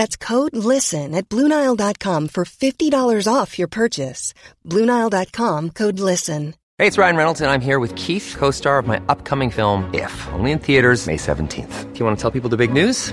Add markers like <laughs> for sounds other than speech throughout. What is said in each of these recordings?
That's code LISTEN at Bluenile.com for $50 off your purchase. Bluenile.com code LISTEN. Hey, it's Ryan Reynolds, and I'm here with Keith, co star of my upcoming film, If, only in theaters, May 17th. Do you want to tell people the big news?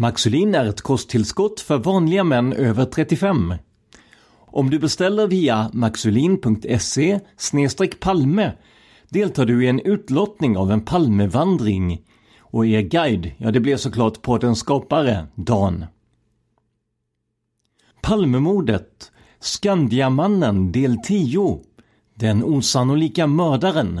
Maxulin är ett kosttillskott för vanliga män över 35. Om du beställer via maxulin.se palme deltar du i en utlottning av en Palmevandring och er guide, ja det blir såklart poddens skapare, Dan. Palmemordet, Skandiamannen del 10, Den osannolika mördaren.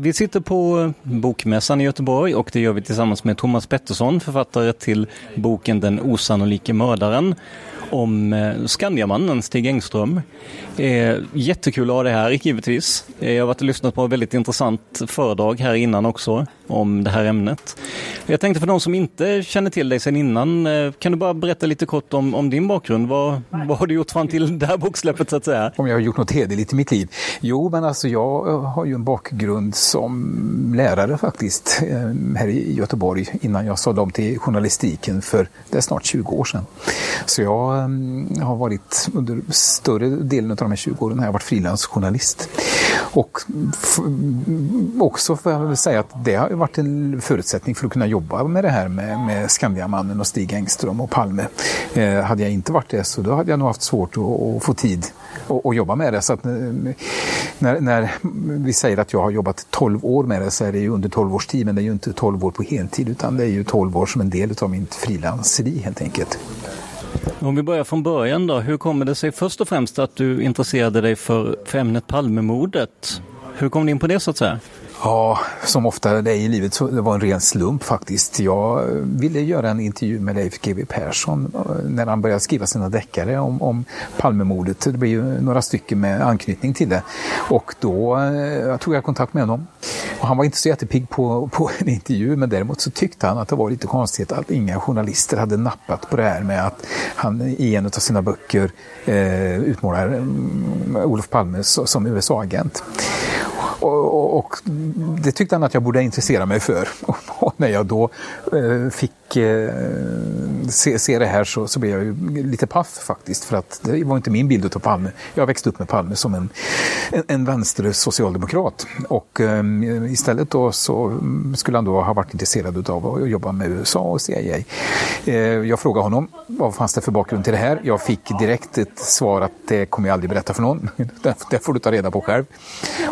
Vi sitter på Bokmässan i Göteborg och det gör vi tillsammans med Thomas Pettersson, författare till boken Den osannolike mördaren om eh, Skandiamannen Stig Engström. Eh, jättekul att ha det här givetvis. Eh, jag har varit och lyssnat på ett väldigt intressant föredrag här innan också om det här ämnet. Jag tänkte för de som inte känner till dig sedan innan, eh, kan du bara berätta lite kort om, om din bakgrund? Vad, vad har du gjort fram till det här boksläppet så att säga? Om jag har gjort något hederligt i mitt liv? Jo, men alltså jag eh, har ju en bakgrund som lärare faktiskt eh, här i Göteborg innan jag sålde om till journalistiken för det är snart 20 år sedan. Så jag Ehm, har varit under större delen av de här 20 åren har jag varit frilansjournalist. Och också får jag väl säga att det har varit en förutsättning för att kunna jobba med det här med, med Skandiamannen och Stig Engström och Palme. Eh, hade jag inte varit det så då hade jag nog haft svårt att, att få tid att, att jobba med det. Så att, eh, när, när, vi säger att jag har jobbat 12 år med det så är det ju under 12 års tid men det är ju inte 12 år på heltid utan det är ju 12 år som en del av mitt frilanseri helt enkelt. Om vi börjar från början då, hur kommer det sig först och främst att du intresserade dig för, för ämnet Palmemordet? Hur kom du in på det så att säga? Ja, som ofta det är i livet så det var en ren slump faktiskt. Jag ville göra en intervju med Leif GW Persson eh, när han började skriva sina deckare om, om Palmemordet. Det blev ju några stycken med anknytning till det. Och då eh, jag tog jag kontakt med honom. Och han var inte så jättepigg på, på en intervju men däremot så tyckte han att det var lite konstigt att inga journalister hade nappat på det här med att han i en av sina böcker eh, utmålar mm, Olof Palme som USA-agent. Och, och, och, det tyckte han att jag borde intressera mig för. <laughs> Och när jag då eh, fick eh, se, se det här så, så blev jag ju lite paff faktiskt. För att det var inte min bild av Palme. Jag växte upp med Palme som en, en, en vänster socialdemokrat. Och eh, istället då så mm, skulle han då ha varit intresserad av att jobba med USA och CIA. Eh, jag frågade honom vad fanns det för bakgrund till det här. Jag fick direkt ett svar att det kommer jag aldrig berätta för någon. <laughs> det, det får du ta reda på själv.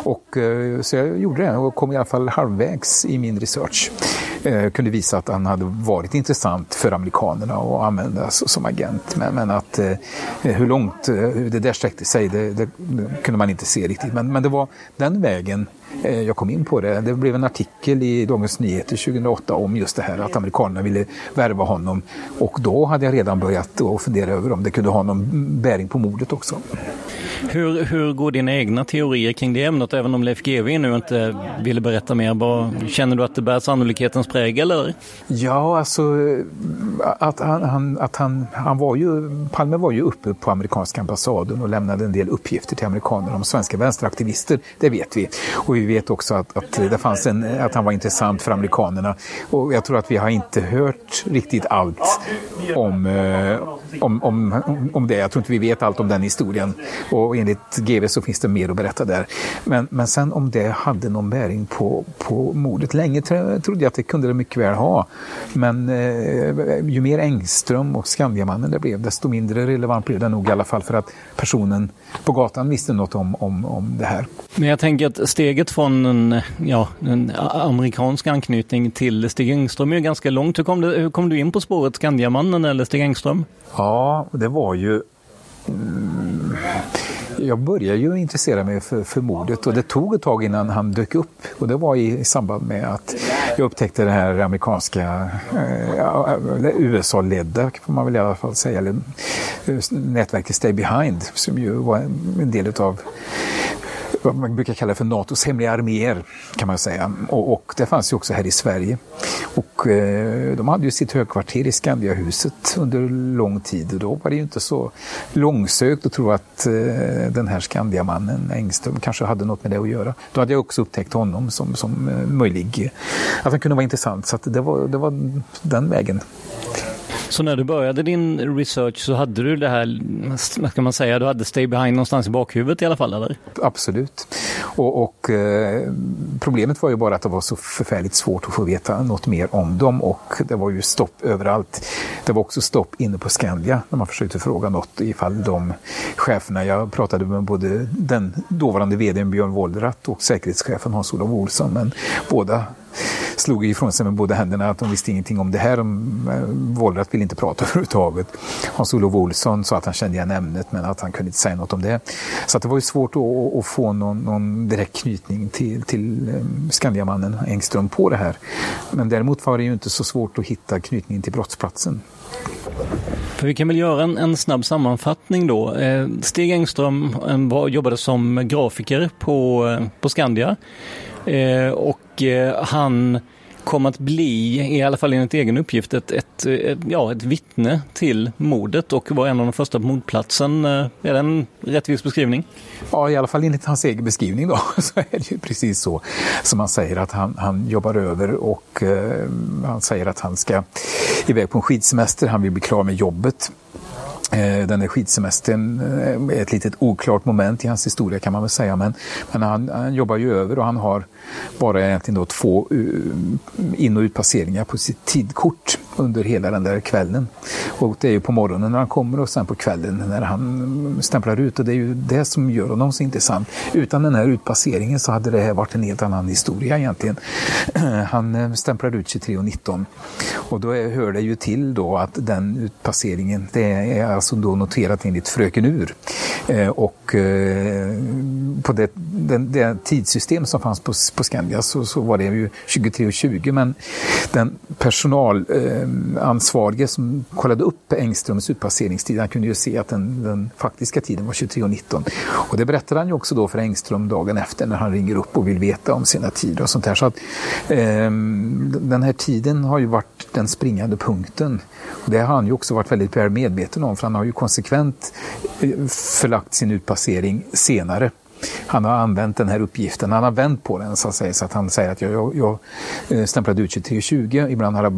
Och, eh, så jag gjorde det och kom i alla fall halvvägs i min research. Eh, kunde visa att han hade varit intressant för amerikanerna att använda som agent. Men, men att eh, hur långt eh, det där sträckte sig det, det, kunde man inte se riktigt. Men, men det var den vägen eh, jag kom in på det. Det blev en artikel i Dagens Nyheter 2008 om just det här att amerikanerna ville värva honom. Och då hade jag redan börjat att fundera över om det kunde ha någon bäring på mordet också. Hur, hur går dina egna teorier kring det ämnet, även om Leif GW nu inte ville berätta mer? Bara, känner du att det bär sannolikhetens prägel? Eller? Ja, alltså att han, han, att han, han var ju, Palme var ju uppe på amerikanska ambassaden och lämnade en del uppgifter till amerikaner om svenska vänsteraktivister, det vet vi. Och vi vet också att, att, det fanns en, att han var intressant för amerikanerna. Och jag tror att vi har inte hört riktigt allt om, eh, om, om, om det. Jag tror inte vi vet allt om den historien. Och enligt GV så finns det mer att berätta där. Men, men sen om det hade någon bäring på, på mordet. Länge trodde jag att det kunde det mycket väl ha. Men eh, ju mer Engström och Skandiamannen det blev, desto mindre relevant blev det nog i alla fall för att personen på gatan visste något om, om, om det här. Men jag tänker att steget från en, ja, en amerikansk anknytning till Stig Engström är ganska långt. Hur kom, du, hur kom du in på spåret Skandiamannen eller Stig Engström? Ja, det var ju mm, jag började ju intressera mig för, för mordet och det tog ett tag innan han dök upp. Och det var i, i samband med att jag upptäckte det här amerikanska, eh, USA-ledda, får man väl i alla fall säga, eller, eh, nätverket Stay Behind, som ju var en del av vad man brukar kalla för NATOs hemliga arméer kan man säga. Och, och det fanns ju också här i Sverige. Och eh, de hade ju sitt högkvarter i Skandiahuset under lång tid och då var det ju inte så långsökt att tro att eh, den här Skandiamannen Engström kanske hade något med det att göra. Då hade jag också upptäckt honom som, som eh, möjlig, att han kunde vara intressant. Så det, var, det var den vägen. Så när du började din research så hade du det här, vad ska man säga, du hade Stay Behind någonstans i bakhuvudet i alla fall eller? Absolut. Och, och eh, problemet var ju bara att det var så förfärligt svårt att få veta något mer om dem och det var ju stopp överallt. Det var också stopp inne på Skandia när man försökte fråga något ifall de cheferna, jag pratade med både den dåvarande vdn Björn Wollrath och säkerhetschefen Hans-Olof Olsson, men båda slog ifrån sig med båda händerna att de visste ingenting om det här. Eh, Wollrath ville inte prata <laughs> överhuvudtaget. Hans-Olof Olsson sa att han kände igen ämnet men att han kunde inte säga något om det. Så det var ju svårt att, att få någon, någon, direkt knytning till, till eh, Skandiamannen Engström på det här. Men däremot var det ju inte så svårt att hitta knytningen till brottsplatsen. För vi kan väl göra en, en snabb sammanfattning då. Eh, Stig Engström var, jobbade som grafiker på, på Skandia. Eh, och eh, han kom att bli, i alla fall enligt egen uppgift, ett, ett, ett, ja, ett vittne till mordet och var en av de första på mordplatsen. Eh, är det en rättvis beskrivning? Ja, i alla fall enligt hans egen beskrivning då, <laughs> så är det ju precis så som han säger att han, han jobbar över och eh, han säger att han ska iväg på en skidsemester, han vill bli klar med jobbet. Eh, den där skidsemestern eh, är ett litet oklart moment i hans historia kan man väl säga. Men, men han, han, jobbar ju över och han har bara egentligen då två eh, in och utpasseringar på sitt tidkort under hela den där kvällen. Och det är ju på morgonen när han kommer och sen på kvällen när han stämplar ut. Och det är ju det som gör honom så intressant. Utan den här utpasseringen så hade det här varit en helt annan historia egentligen. <clears throat> Han eh, stämplar ut 23.19 och då hör det ju till då att den utpasseringen, det är alltså då noterat enligt Fröken Ur. Eh, och eh, på det, den, det tidssystem som fanns på, på Skandia så, så var det ju 23.20 men den personal Eh, Ansvarige som kollade upp Engströms utpasseringstid, han kunde ju se att den, den faktiska tiden var 23.19. Och det berättade han ju också då för Engström dagen efter när han ringer upp och vill veta om sina tider och sånt där. Så att, eh, den här tiden har ju varit den springande punkten. Och det har han ju också varit väldigt väl medveten om för han har ju konsekvent eh, förlagt sin utpassering senare han har använt den här uppgiften, han har vänt på den så att säga, så att han säger att jag, jag, jag eh, stämplade ut 23.20, ibland har det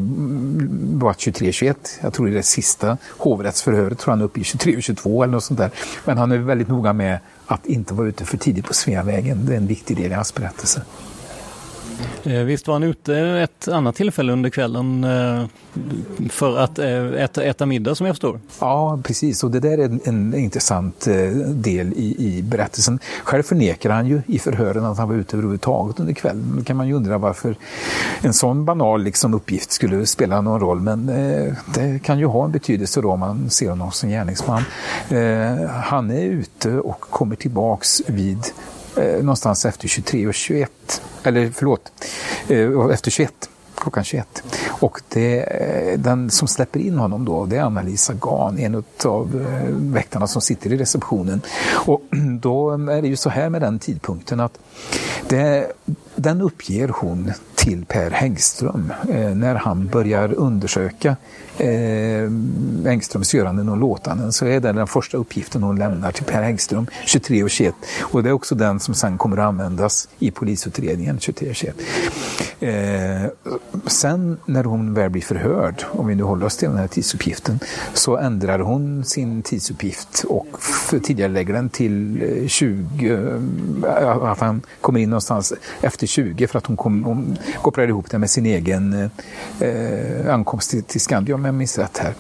varit 23.21, jag tror i det sista hovrättsförhöret tror han är uppe i 23.22 eller något sånt där. Men han är väldigt noga med att inte vara ute för tidigt på Sveavägen, det är en viktig del i hans berättelse. Eh, visst var han ute ett annat tillfälle under kvällen eh, för att eh, äta, äta middag som jag förstår? Ja, precis. Och det där är en, en intressant del i, i, berättelsen. Själv förnekar han ju i förhören att han var ute överhuvudtaget under kvällen. Då kan man ju undra varför en sån banal liksom, uppgift skulle spela någon roll. Men eh, det kan ju ha en betydelse då om man ser honom som gärningsman. Eh, han är ute och kommer tillbaks vid eh, någonstans efter 23 och 21. Eller förlåt, eh, efter 21 klockan 21. Och det, eh, den som släpper in honom då, det är Anna-Lisa Gahn, en av eh, väktarna som sitter i receptionen. Och <clears throat> då är det ju så här med den tidpunkten att det, den uppger hon till Per Häggström eh, när han börjar undersöka eh, Engströms göranden och låtanden så är det den första uppgiften hon lämnar till Per Engström 23 och 21. Och det är också den som sen kommer att användas i polisutredningen 23 och 21. Eh, sen när hon väl blir förhörd, om vi nu håller oss till den här tidsuppgiften, så ändrar hon sin tidsuppgift och tidigare lägger den till 20, eh, eh att han kommer in någonstans efter 20 för att hon, kom, hon kopplar ihop det med sin egen eh, ankomst till, till Skandia om jag minns rätt här.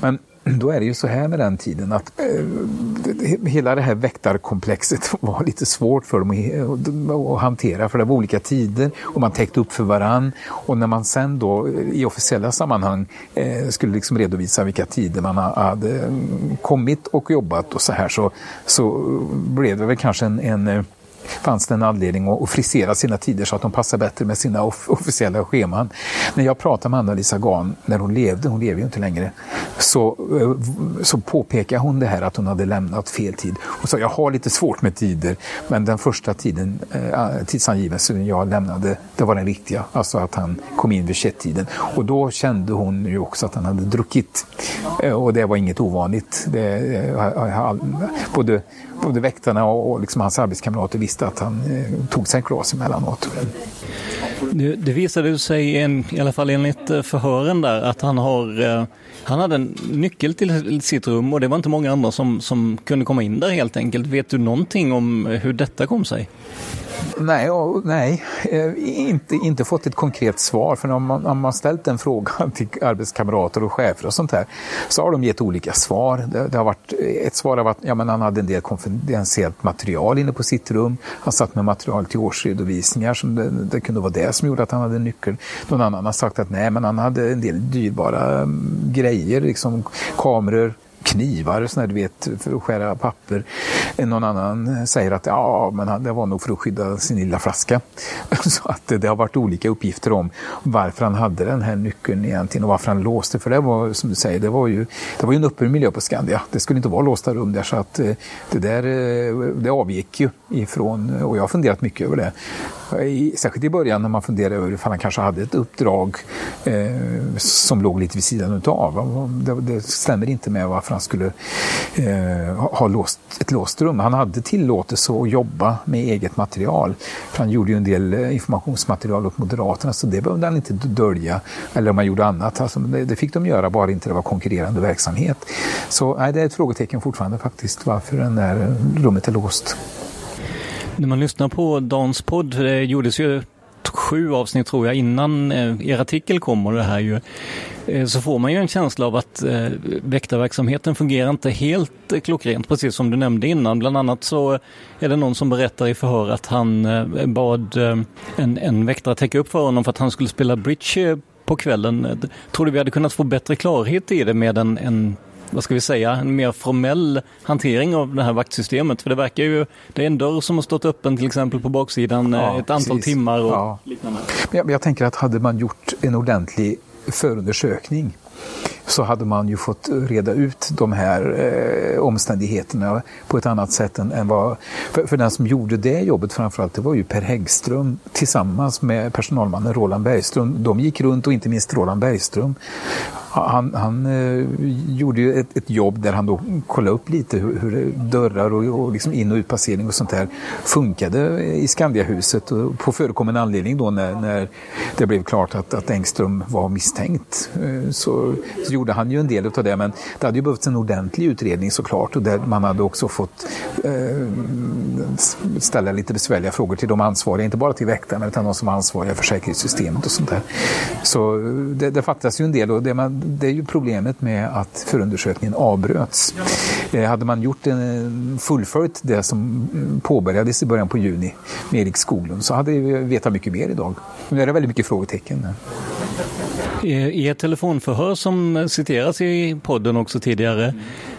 Men då är det ju så här med den tiden att eh, hela det här väktarkomplexet <laughs> var lite svårt för dem att, att, hantera för det var olika tider och man täckte upp för varann och när man sen då eh, i officiella sammanhang eh, skulle liksom redovisa vilka tider man hade mm, kommit och jobbat och så här så, så blev det väl kanske en, en eh, fanns det en anledning att frisera sina tider så att de passar bättre med sina off officiella scheman. När jag pratade med Anna-Lisa Gahn när hon levde, hon lever ju inte längre, så, eh, så påpekade hon det här att hon hade lämnat fel tid. Hon sa jag har lite svårt med tider men den första tiden, eh, tidsangivelsen jag lämnade, det var den riktiga. Alltså att han kom in vid 21-tiden. Och då kände hon ju också att han hade druckit. Eh, och det var inget ovanligt. Det, både både väktarna och, och liksom hans arbetskamrater visste att han eh, tog sig en glas emellanåt. Det, det visade sig, en, i alla fall enligt eh, förhören där, att han, har, eh, han hade en nyckel till sitt rum och det var inte många andra som, som kunde komma in där helt enkelt. Vet du någonting om hur detta kom sig? Nej, nej eh, inte, inte fått ett konkret svar. För om man, om man ställt den frågan till arbetskamrater och chefer och sånt här så har de gett olika svar. Det, det har varit, eh, ett svar har varit ja, men han hade en del konfidentiellt material inne på sitt rum. Han satt med material till årsredovisningar. Som det, det kunde vara det som gjorde att han hade nyckeln. Någon annan har sagt att nej, men han hade en del dyrbara um, grejer, liksom kameror, knivar och sådär, du vet, för att skära papper. Någon annan säger att ja, men det var nog för att skydda sin lilla flaska. <laughs> Så att det har varit olika uppgifter om varför han hade den här nyckeln egentligen och varför han låste. För det var som du säger, det var ju, det var ju en öppen miljö på Skandia. Det skulle inte vara låsta rum där så att eh, det där eh, det avgick ju ifrån, och jag har funderat mycket över det. I, särskilt i början när man funderade över ifall han kanske hade ett uppdrag eh, som låg lite vid sidan utav. Det, det stämmer inte med varför han skulle eh, ha låst, ett låst rum. Han hade tillåtelse att jobba med eget material. För han gjorde ju en del eh, informationsmaterial åt Moderaterna så det behövde han inte dölja. Eller om han gjorde annat. Alltså, det, det, fick de göra bara inte det var konkurrerande verksamhet. Så nej, det är ett frågetecken fortfarande faktiskt varför det där rummet är låst. När man lyssnar på Dans podd, det gjordes ju sju avsnitt tror jag innan eh, er artikel kom och det här ju, eh, så får man ju en känsla av att väktarverksamheten fungerar inte helt klockrent, precis som du nämnde innan. Bland annat så är det någon som berättar i förhör att han bad en, en väktare täcka upp för honom för att han skulle spela bridge på kvällen. Tror du vi hade kunnat få bättre klarhet i det med en, en vad ska vi säga, en mer formell hantering av det här vaktsystemet. För det verkar ju, det är en dörr som har stått öppen till exempel på baksidan ja, ett antal precis. timmar och ja. liknande. Jag, jag tänker att hade man gjort en ordentlig förundersökning så hade man ju fått reda ut de här eh, omständigheterna på ett annat sätt än, än vad... För, för, den som gjorde det jobbet framförallt, det var ju Per Häggström tillsammans med personalmannen Roland Bergström. De gick runt och inte minst Roland Bergström han, han eh, gjorde ju ett, ett, jobb där han då kollade upp lite hur, hur dörrar och, och liksom in och utpassering och sånt där funkade i Skandiahuset. Och på förekommande anledning då när, när det blev klart att, att Engström var misstänkt eh, så, så, gjorde han ju en del av det. Men det hade ju behövts en ordentlig utredning såklart och där man hade också fått eh, ställa lite besvärliga frågor till de ansvariga, inte bara till väktarna utan de som var ansvariga för säkerhetssystemet och sånt där. Så eh, det, det fattas ju en del och det, man, det är ju problemet med att förundersökningen avbröts. Eh, hade man gjort en, fullföljt det som påbörjades i början på juni med Erik Skoglund så hade vi vetat mycket mer idag. Nu är det väldigt mycket frågetecken. I ett telefonförhör som citeras i podden också tidigare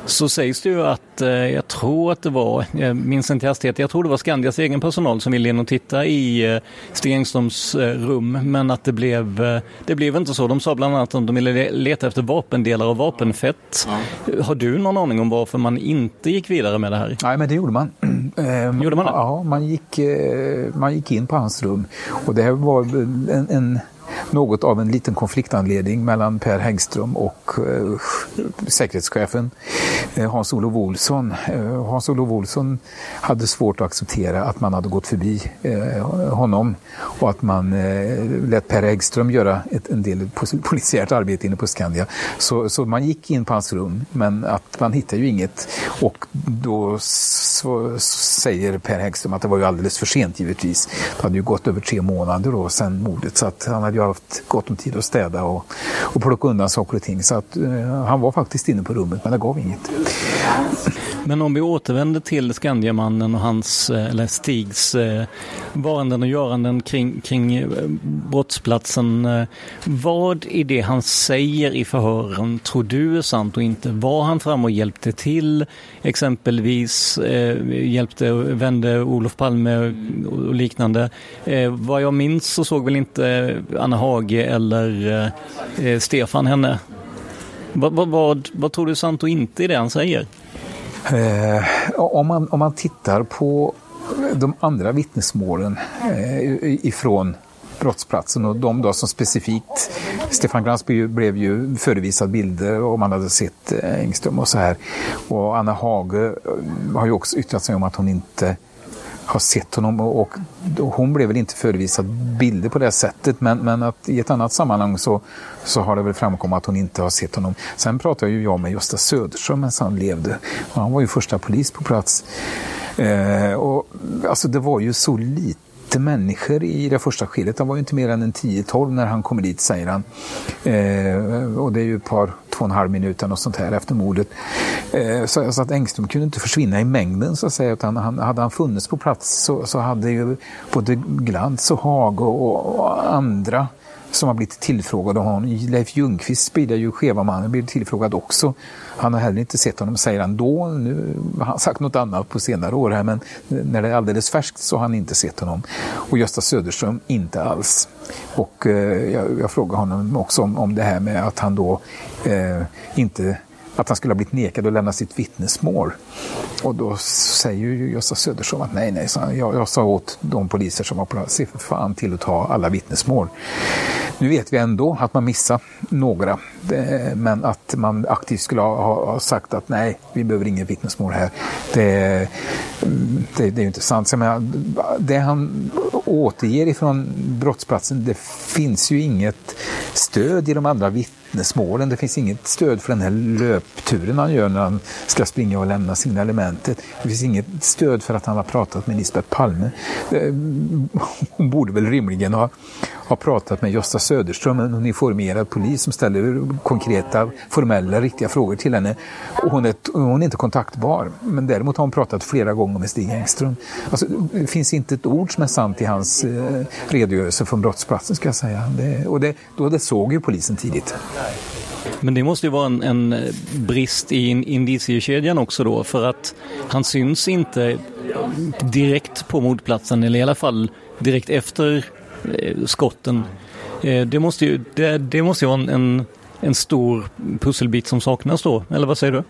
så sägs det ju att, eh, jag tror att det var, jag minns inte hastighet, jag tror det var Skandias egen personal som ville in och titta i eh, Stig Engströms eh, rum, men att det blev, det blev inte så. De sa bland annat att de ville leta efter vapendelar och vapenfett. Ja. Har du någon aning om varför man inte gick vidare med det här? Nej, men det gjorde man. <clears throat> Gjorde man det? Ja, man gick, man gick in på hans rum och det här var en, en något av en liten konfliktanledning mellan Per Häggström och eh, säkerhetschefen eh, Hans-Olof Olsson. Eh, Hans-Olof Olsson hade svårt att acceptera att man hade gått förbi eh, honom och att man eh, lät Per Häggström göra ett, en del polisiärt arbete inne på Skandia. Så, så man gick in på hans rum men att man hittade ju inget och då så, säger Per Häggström att det var ju alldeles för sent givetvis. Det hade ju gått över tre månader då sedan mordet så att han hade ju haft gott om tid att städa och, och plocka undan saker och ting. Så att, eh, han var faktiskt inne på rummet men det gav inget. Men om vi återvänder till Skandiamannen och hans, eh, eller Stigs, eh, varanden och göranden kring, kring eh, brottsplatsen. Eh, vad i det han säger i förhören tror du är sant och inte? Var han fram och hjälpte till? Exempelvis eh, hjälpte och vände Olof Palme och liknande. Eh, vad jag minns så såg väl inte Anna Hage eller eh, eh Stefan henne. Vad, vad, vad, vad tror du är sant och inte i det han säger? Eh, om, man, om man tittar på de andra vittnesmålen eh, ifrån brottsplatsen och de då som specifikt, Stefan Glans blev ju förevisad bilder och man hade sett eh, Engström och så här. Och Anna Hage eh, har ju också yttrat sig om att hon inte har sett honom och, och hon blev väl inte förevisad bilder på det sättet men, men att i ett annat sammanhang så, så har det väl framkommit att hon inte har sett honom. Sen pratade ju jag med Gösta Söderström medan han levde. Och han var ju första polis på plats. Eh, och, alltså det var ju så lite människor i det första skedet. Han var ju inte mer än en 10-12 när han kommer dit, säger han. Eh, och det är ju ett par, två och en halv minuter och sånt här efter mordet. Eh, så, så, att Engström kunde inte försvinna i mängden så att säga. Utan han, hade han funnits på plats så, så hade ju både Glantz och Hag och, och andra som har blivit tillfrågad. av honom. Leif Ljungqvist spelar ju Skevamannen, blir tillfrågad också. Han har heller inte sett honom, säger han då. Nu har han sagt något annat på senare år här, men när det är alldeles färskt så har han inte sett honom. Och Gösta Söderström inte alls. Och eh, jag, jag frågade honom också om, om det här med att han då eh, inte att han skulle ha blivit nekad att lämna sitt vittnesmål. Och då säger ju Gösta Söderström att nej, nej, jag, jag sa åt de poliser som var på plats, se för fan till att ta alla vittnesmål. Nu vet vi ändå att man missar några, men att man aktivt skulle ha sagt att nej, vi behöver inget vittnesmål här. Det, det, det är ju inte sant. Så menar, det han återger ifrån brottsplatsen, det finns ju inget stöd i de andra vittnesmålen. Det finns inget stöd för den här löpturen han gör när han ska springa och lämna signalementet. Det finns inget stöd för att han har pratat med Lisbeth Palme. Eh, hon borde väl rimligen ha, ha pratat med Gösta Söderström, en uniformerad polis som ställer konkreta, formella, riktiga frågor till henne. Och hon, är, hon är inte kontaktbar. Men däremot har hon pratat flera gånger med Stig Engström. Alltså, det finns inte ett ord som är sant i hans eh, redogörelse från brottsplatsen ska jag säga. Det, och det, då det såg ju polisen tidigt. Men det måste ju vara en, en eh, brist i indiciekedjan också då för att han syns inte direkt på mordplatsen eller i alla fall direkt efter eh, skotten. Eh, det måste ju, det, det måste ju vara en, en, en stor pusselbit som saknas då, eller vad säger du?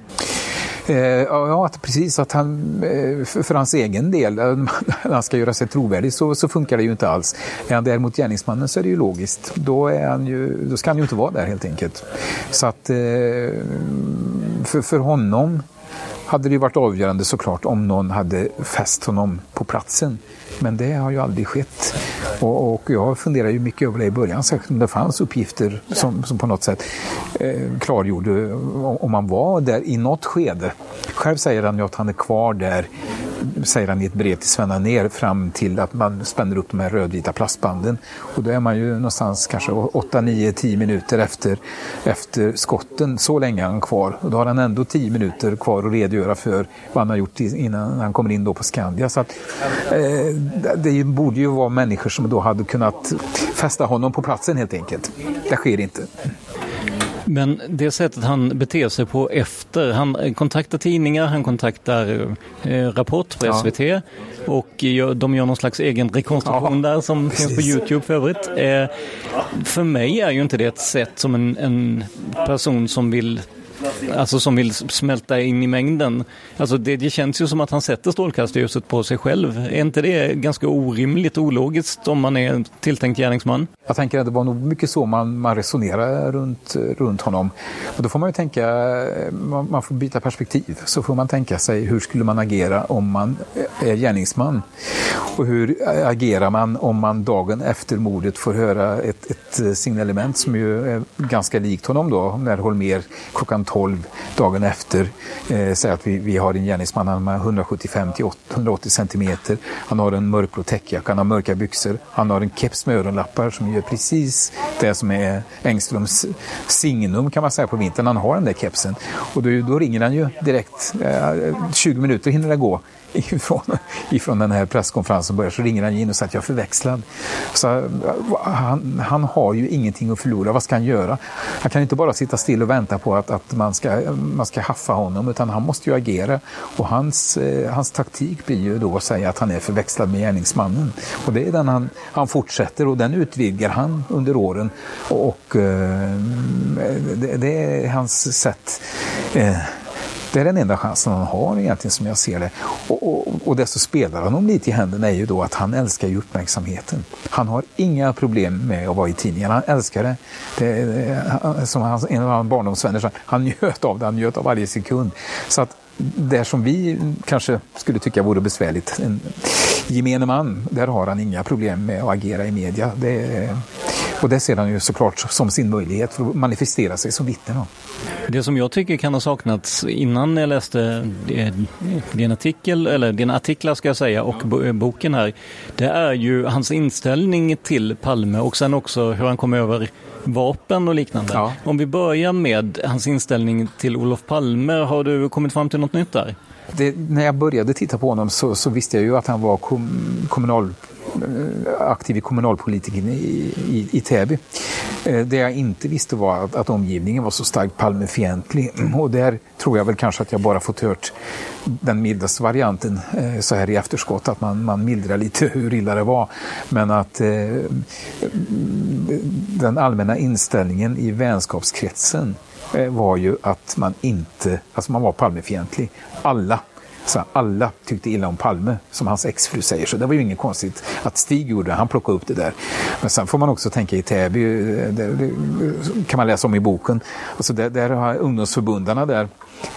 Eh, ja, att precis. Att han, eh, för, för hans egen del, eh, när han ska göra sig trovärdig så, så funkar det ju inte alls. Är han däremot gärningsmannen så är det ju logiskt. Då, är han ju, då ska han ju inte vara där helt enkelt. Så att eh, för, för honom hade det varit avgörande såklart om någon hade fäst honom på platsen. Men det har ju aldrig skett. Och, och jag funderar ju mycket över det i början, särskilt om det fanns uppgifter som, som på något sätt eh, klargjorde om man var där i något skede. Själv säger han ju att han är kvar där säger han i ett brev till Svenna ner fram till att man spänner upp de här rödvita plastbanden. Och då är man ju någonstans kanske 8, 9, 10 minuter efter, efter skotten. Så länge är han kvar. Och då har han ändå 10 minuter kvar att redogöra för vad han har gjort innan han kommer in då på Skandia. Så att, eh, det borde ju vara människor som då hade kunnat fästa honom på platsen helt enkelt. Det sker inte. Men det sättet han beter sig på efter, han kontaktar tidningar, han kontaktar eh, Rapport på SVT ja. och de gör någon slags egen rekonstruktion ja, där som precis. finns på Youtube för övrigt. Eh, för mig är ju inte det ett sätt som en, en person som vill Alltså som vill smälta in i mängden. Alltså det, det känns ju som att han sätter strålkastarljuset på sig själv. Är inte det ganska orimligt ologiskt om man är tilltänkt gärningsman? Jag tänker att det var nog mycket så man, man resonerar runt, runt honom. Och då får man ju tänka, man, man, får byta perspektiv. Så får man tänka sig hur skulle man agera om man är gärningsman? Och hur agerar man om man dagen efter mordet får höra ett, ett signalement som ju är ganska likt honom då, när Holmer klockan 12 dagen efter eh, säger att vi, vi har en gärningsman, han är 175 till 180 centimeter, han har en mörkblå täckjacka, han har mörka byxor, han har en keps med öronlappar som gör precis det som är Engströms signum kan man säga på vintern, han har den där kepsen. Och då, då ringer han ju direkt, eh, 20 minuter hinner det gå ifrån, ifrån den här presskonferensen börjar så ringer han in och säger att jag är förväxlad. Så, eh, han, han har ju ingenting att förlora. Vad ska han göra? Han kan inte bara sitta still och vänta på att, att man, ska, man ska haffa honom utan han måste ju agera. Och hans, eh, hans taktik blir ju då att säga att han är förväxlad med gärningsmannen. Och det är den han, han fortsätter och den utvidgar han under åren. Och och det, det, är hans sätt. Det är den enda chansen han har egentligen som jag ser det. Och, och, och det som spelar honom lite i händerna är ju då att han älskar ju uppmärksamheten. Han har inga problem med att vara i tidningarna. han älskar det. det eh, som han, en av hans barndomsvänner sa, han njöt av det, han njöt av varje sekund. Så att det som vi kanske skulle tycka vore besvärligt, en gemene man, där har han inga problem med att agera i media. Det, och det ser han ju såklart som sin möjlighet för att manifestera sig som vittne. Det som jag tycker kan ha saknats innan jag läste din artikel, eller dina artiklar ska jag säga, och boken här, det är ju hans inställning till Palme och sen också hur han kom över vapen och liknande. Ja. Om vi börjar med hans inställning till Olof Palme, har du kommit fram till något nytt där? Det, när jag började titta på honom så, så, visste jag ju att han var kom, kommunal Eh, Eh, aktiv i kommunalpolitiken i, i, i Täby. Eh, det jag inte visste var att, att omgivningen var så starkt Palmefientlig <clears throat> och där tror jag väl kanske att jag bara fått hört den mildaste varianten eh, så här i efterskott, att man, man mildrar lite <laughs> hur illa det var. Men att eh, den allmänna inställningen i vänskapskretsen var ju att man inte, alltså man var Palmefientlig. Alla så alla tyckte illa om Palme, som hans exfru säger. Så det var ju inget konstigt att Stig gjorde det. Han plockade upp det där. Men sen får man också tänka i Täby, eh, det, kan man läsa om i boken. Alltså där, där har ungdomsförbundarna där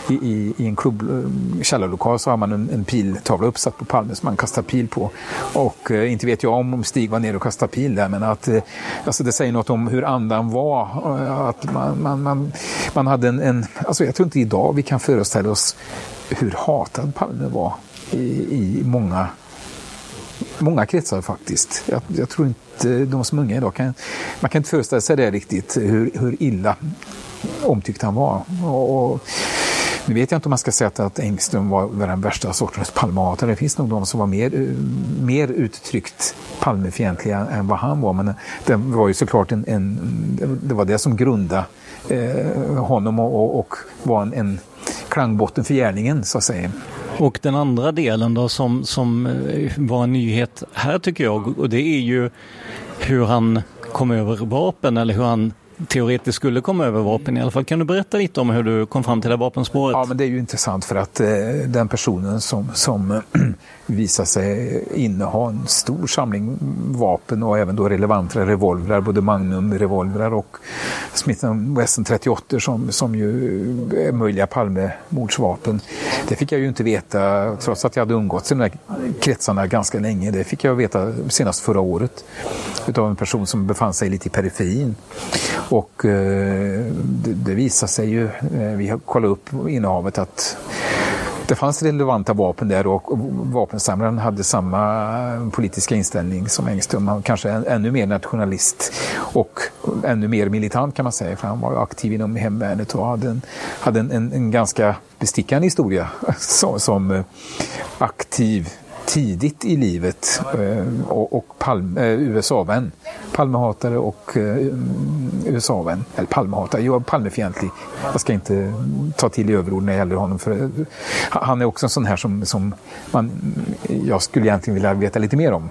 i, i, i en klubb, eh, källarlokal så har man en, en piltavla uppsatt på Palme som man kastar pil på. Och eh, inte vet jag om, om Stig var nere och kastade pil där, men att eh, alltså det säger något om hur andan var. Eh, att man, man, man, man hade en, en, alltså jag tror inte idag vi kan föreställa oss hur hatad Palme var i, i många, många kretsar faktiskt. Jag, jag, tror inte de som är unga idag kan, man kan inte föreställa sig det riktigt, hur, hur illa omtyckt han var. Och, och, nu vet jag inte om man ska säga att Engström var den värsta sortens Palmehatare. Det finns nog de som var mer, mer uttryckt Palmefientliga än vad han var. Men det var ju såklart en, en det var det som grundade eh, honom och, och, och var en, en klangbotten för gärningen så att säga. Och den andra delen då som, som eh, var en nyhet här tycker jag och det är ju hur han kom över vapen eller hur han teoretiskt skulle komma över vapen i alla fall. Kan du berätta lite om hur du kom fram till det vapenspåret? Ja, men det är ju intressant för att eh, den personen som, som <clears throat> visar sig inneha en stor samling vapen och även då relevanta revolvrar, både Magnum-revolvrar och Smith Wesson 38 som, som ju är möjliga Palmemordsvapen. Det fick jag ju inte veta, trots att jag hade umgåtts i de här kretsarna ganska länge. Det fick jag veta senast förra året utav en person som befann sig lite i periferin. Och eh, det, det visar sig ju, eh, vi har kollat upp innehavet, att det fanns relevanta vapen där och vapensamlaren hade samma politiska inställning som Engström. Han kanske ännu mer nationalist och ännu mer militant kan man säga, för han var aktiv inom hemvärnet och hade en, hade en, en, en ganska bestickande historia <laughs> som, som eh, aktiv tidigt i livet eh, och, och Palme, eh, USA-vän. Palmehatare och eh, USA-vän. Eller Palmehatare, jag är Palmefientlig. Jag ska inte ta till i överord när det gäller honom. För, eh, han är också en sån här som, som man, jag skulle egentligen vilja veta lite mer om.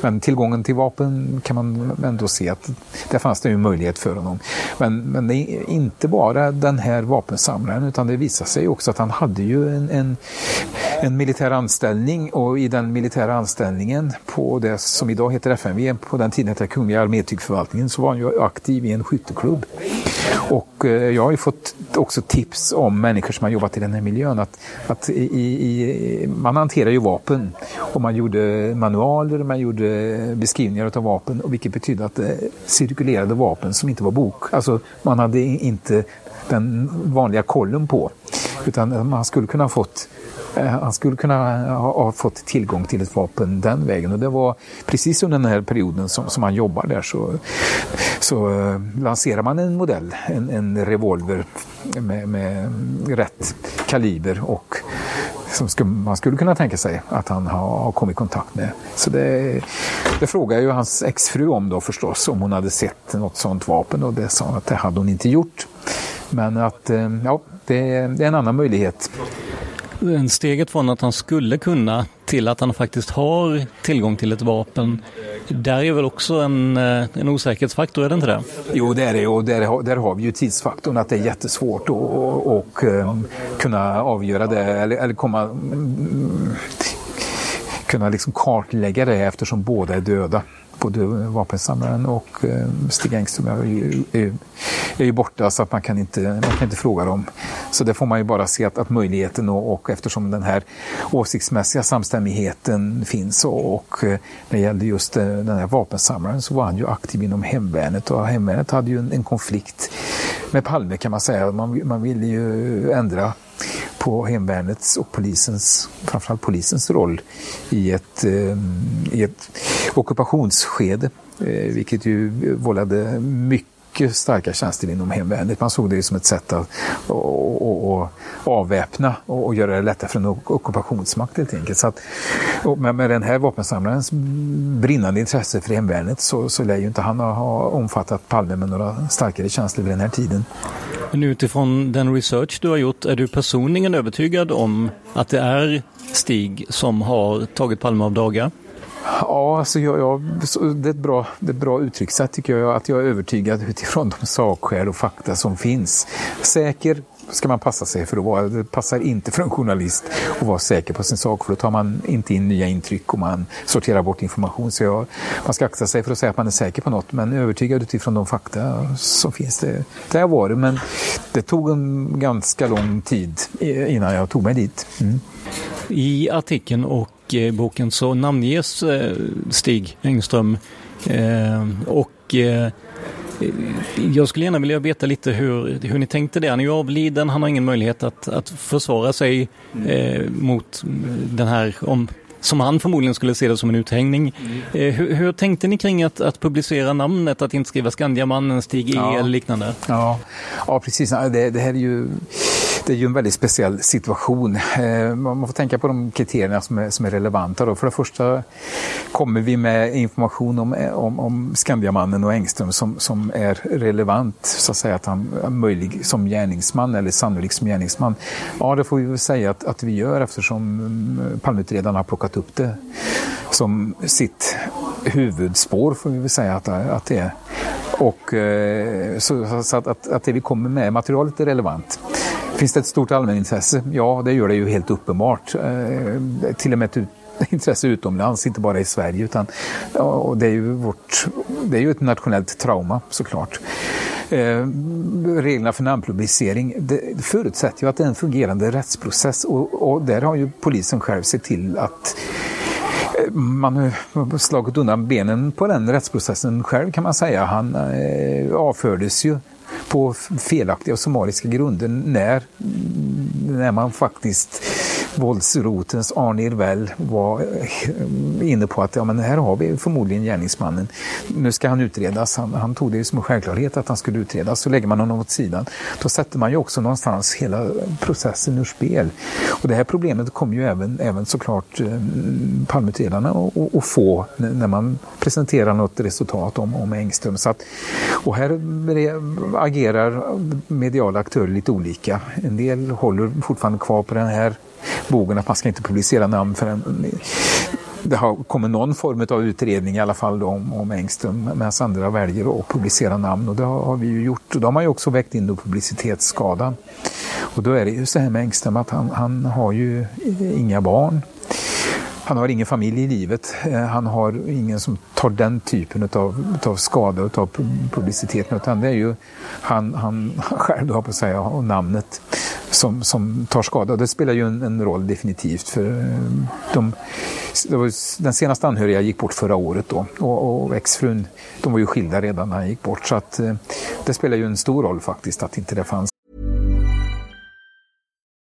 Men tillgången till vapen kan man ändå se att där fanns det ju möjlighet för honom. Men, men det är inte bara den här vapensamlaren utan det visar sig också att han hade ju en, en, en militär anställning och i den militära anställningen på det som idag heter FMV, på den tiden hette Kungliga armétygförvaltningen, så var han ju aktiv i en skytteklubb. Och eh, jag har ju fått också tips om människor som har jobbat i den här miljön att, att i, i, man hanterar ju vapen och man gjorde manualer, man gjorde gjorde beskrivningar av vapen och vilket betydde att det cirkulerade vapen som inte var bok. Alltså man hade inte den vanliga kollen på utan man skulle kunna ha fått eh, han skulle kunna ha, fått tillgång till ett vapen den vägen. Och det var precis under den här perioden som, som han jobbar där så, så uh, lanserar man en modell, en, en revolver med, med rätt kaliber och som skulle, man skulle kunna tänka sig att han har, har kommit i kontakt med. Så det, det frågade ju hans exfru om då förstås, om hon hade sett något sådant vapen och det sa hon att det hade hon inte gjort. Men att, eh, ja, det, det är en annan möjlighet steget från att han skulle kunna till att han faktiskt har tillgång till ett vapen. Där är väl också en, eh, en osäkerhetsfaktor, är det inte det? Jo, det är det och där, där har vi ju tidsfaktorn att det är jättesvårt att och, eh, kunna avgöra det eller, eller komma mm, kunna liksom kartlägga det eftersom båda är döda både vapensamlaren och eh, Stig Engström är ju, är, är ju borta så att man kan, inte, man kan inte fråga dem. Så det får man ju bara se att, att möjligheten och, och eftersom den här åsiktsmässiga samstämmigheten finns och, och eh, när det gällde just eh, den här vapensamlaren så var han ju aktiv inom hemvärnet och hemvärnet hade ju en, en konflikt med Palme kan man säga. Man, man ville ju ändra på hemvärnets och polisens, framförallt polisens roll i ett, eh, i ett ockupationsskede, eh, vilket ju vållade mycket starka känslor inom hemvärnet. Man såg det som ett sätt att och, och, avväpna och, och, göra det lättare för en ockupationsmakt helt enkelt. Så att, med, med den här vapensamlarens brinnande intresse för hemvärnet så, så lär ju inte han ha omfattat Palme med några starkare känslor vid den här tiden. Men utifrån den research du har gjort, är du personligen övertygad om att det är Stig som har tagit Palme av daga? Ja, alltså jag, jag, det, är ett bra, det är ett bra uttryckssätt tycker jag, att jag är övertygad utifrån de sakskäl och fakta som finns. Säker ska man passa sig för att vara. Det passar inte för en journalist att vara säker på sin sak för då tar man inte in nya intryck och man sorterar bort information. Så jag, man ska akta sig för att säga att man är säker på något men övertygad utifrån de fakta som finns. Det, det har varit men det tog en ganska lång tid innan jag tog mig dit. Mm. I artikeln och eh, boken så namnges eh, Stig Engström eh, och jag skulle gärna vilja veta lite hur, hur ni tänkte det. Han är ju avliden, han har ingen möjlighet att, att försvara sig eh, mot den här, om, som han förmodligen skulle se det som en uthängning. Eh, hur, hur, tänkte ni kring att, att publicera namnet, att inte skriva Skandiamannen, Stig E ja. eller liknande? Ja, ja precis. Det, det här är ju det är ju en väldigt speciell situation. Eh, man får tänka på de kriterierna som är, som är relevanta. Då. För det första kommer vi med information om, om, om Skandiamannen och Engström som, som är relevant, så att säga att han är möjlig som gärningsman eller sannolik som gärningsman. Ja, det får vi väl säga att, att vi gör eftersom mm, Palmeutredarna har plockat upp det som sitt huvudspår får vi väl säga att, att det är. Och, eh, så, så att, att, att det vi kommer med materialet är relevant. Finns det ett stort allmänintresse? Ja, det gör det ju helt uppenbart. Eh, till och med ett <laughs> intresse utomlands, inte bara i Sverige. Utan, och det, är ju vårt, det är ju ett nationellt trauma såklart. Eh, reglerna för namnpublicering det förutsätter ju att det är en fungerande rättsprocess och, och där har ju polisen själv sett till att eh, man har slagit undan benen på den rättsprocessen själv kan man säga. Han eh, avfördes ju på felaktiga och summariska grunder när, när man faktiskt våldsrotens Arne Irvell var eh, inne på att ja, men här har vi förmodligen gärningsmannen. Nu ska han utredas. Han, han tog det som en självklarhet att han skulle utredas. Så lägger man honom åt sidan. Då sätter man ju också någonstans hela processen ur spel. Och det här problemet kommer ju även, även såklart eh, Palmeutredarna att få när man presenterar något resultat om, om Engström. Så att, och här agerar mediala aktörer lite olika. En del håller fortfarande kvar på den här bogen att man ska inte publicera namn förrän det har kommit någon form av utredning i alla fall om, om Engström medan andra väljer att publicera namn och det har, har vi ju gjort. Och då har man ju också väckt in då publicitetsskadan. Och då är det ju så här med Engström att han, han har ju inga barn. Han har ingen familj i livet. Eh, han har ingen som tar den typen av, av skada av publiciteten. Utan det är ju han, han <laughs> själv, då på att säga, och namnet som, som tar skada. Det spelar ju en, en roll definitivt. för eh, de, Den senaste anhöriga gick bort förra året då och, och exfrun, de var ju skilda redan när han gick bort. Så att, eh, det spelar ju en stor roll faktiskt att inte det fanns.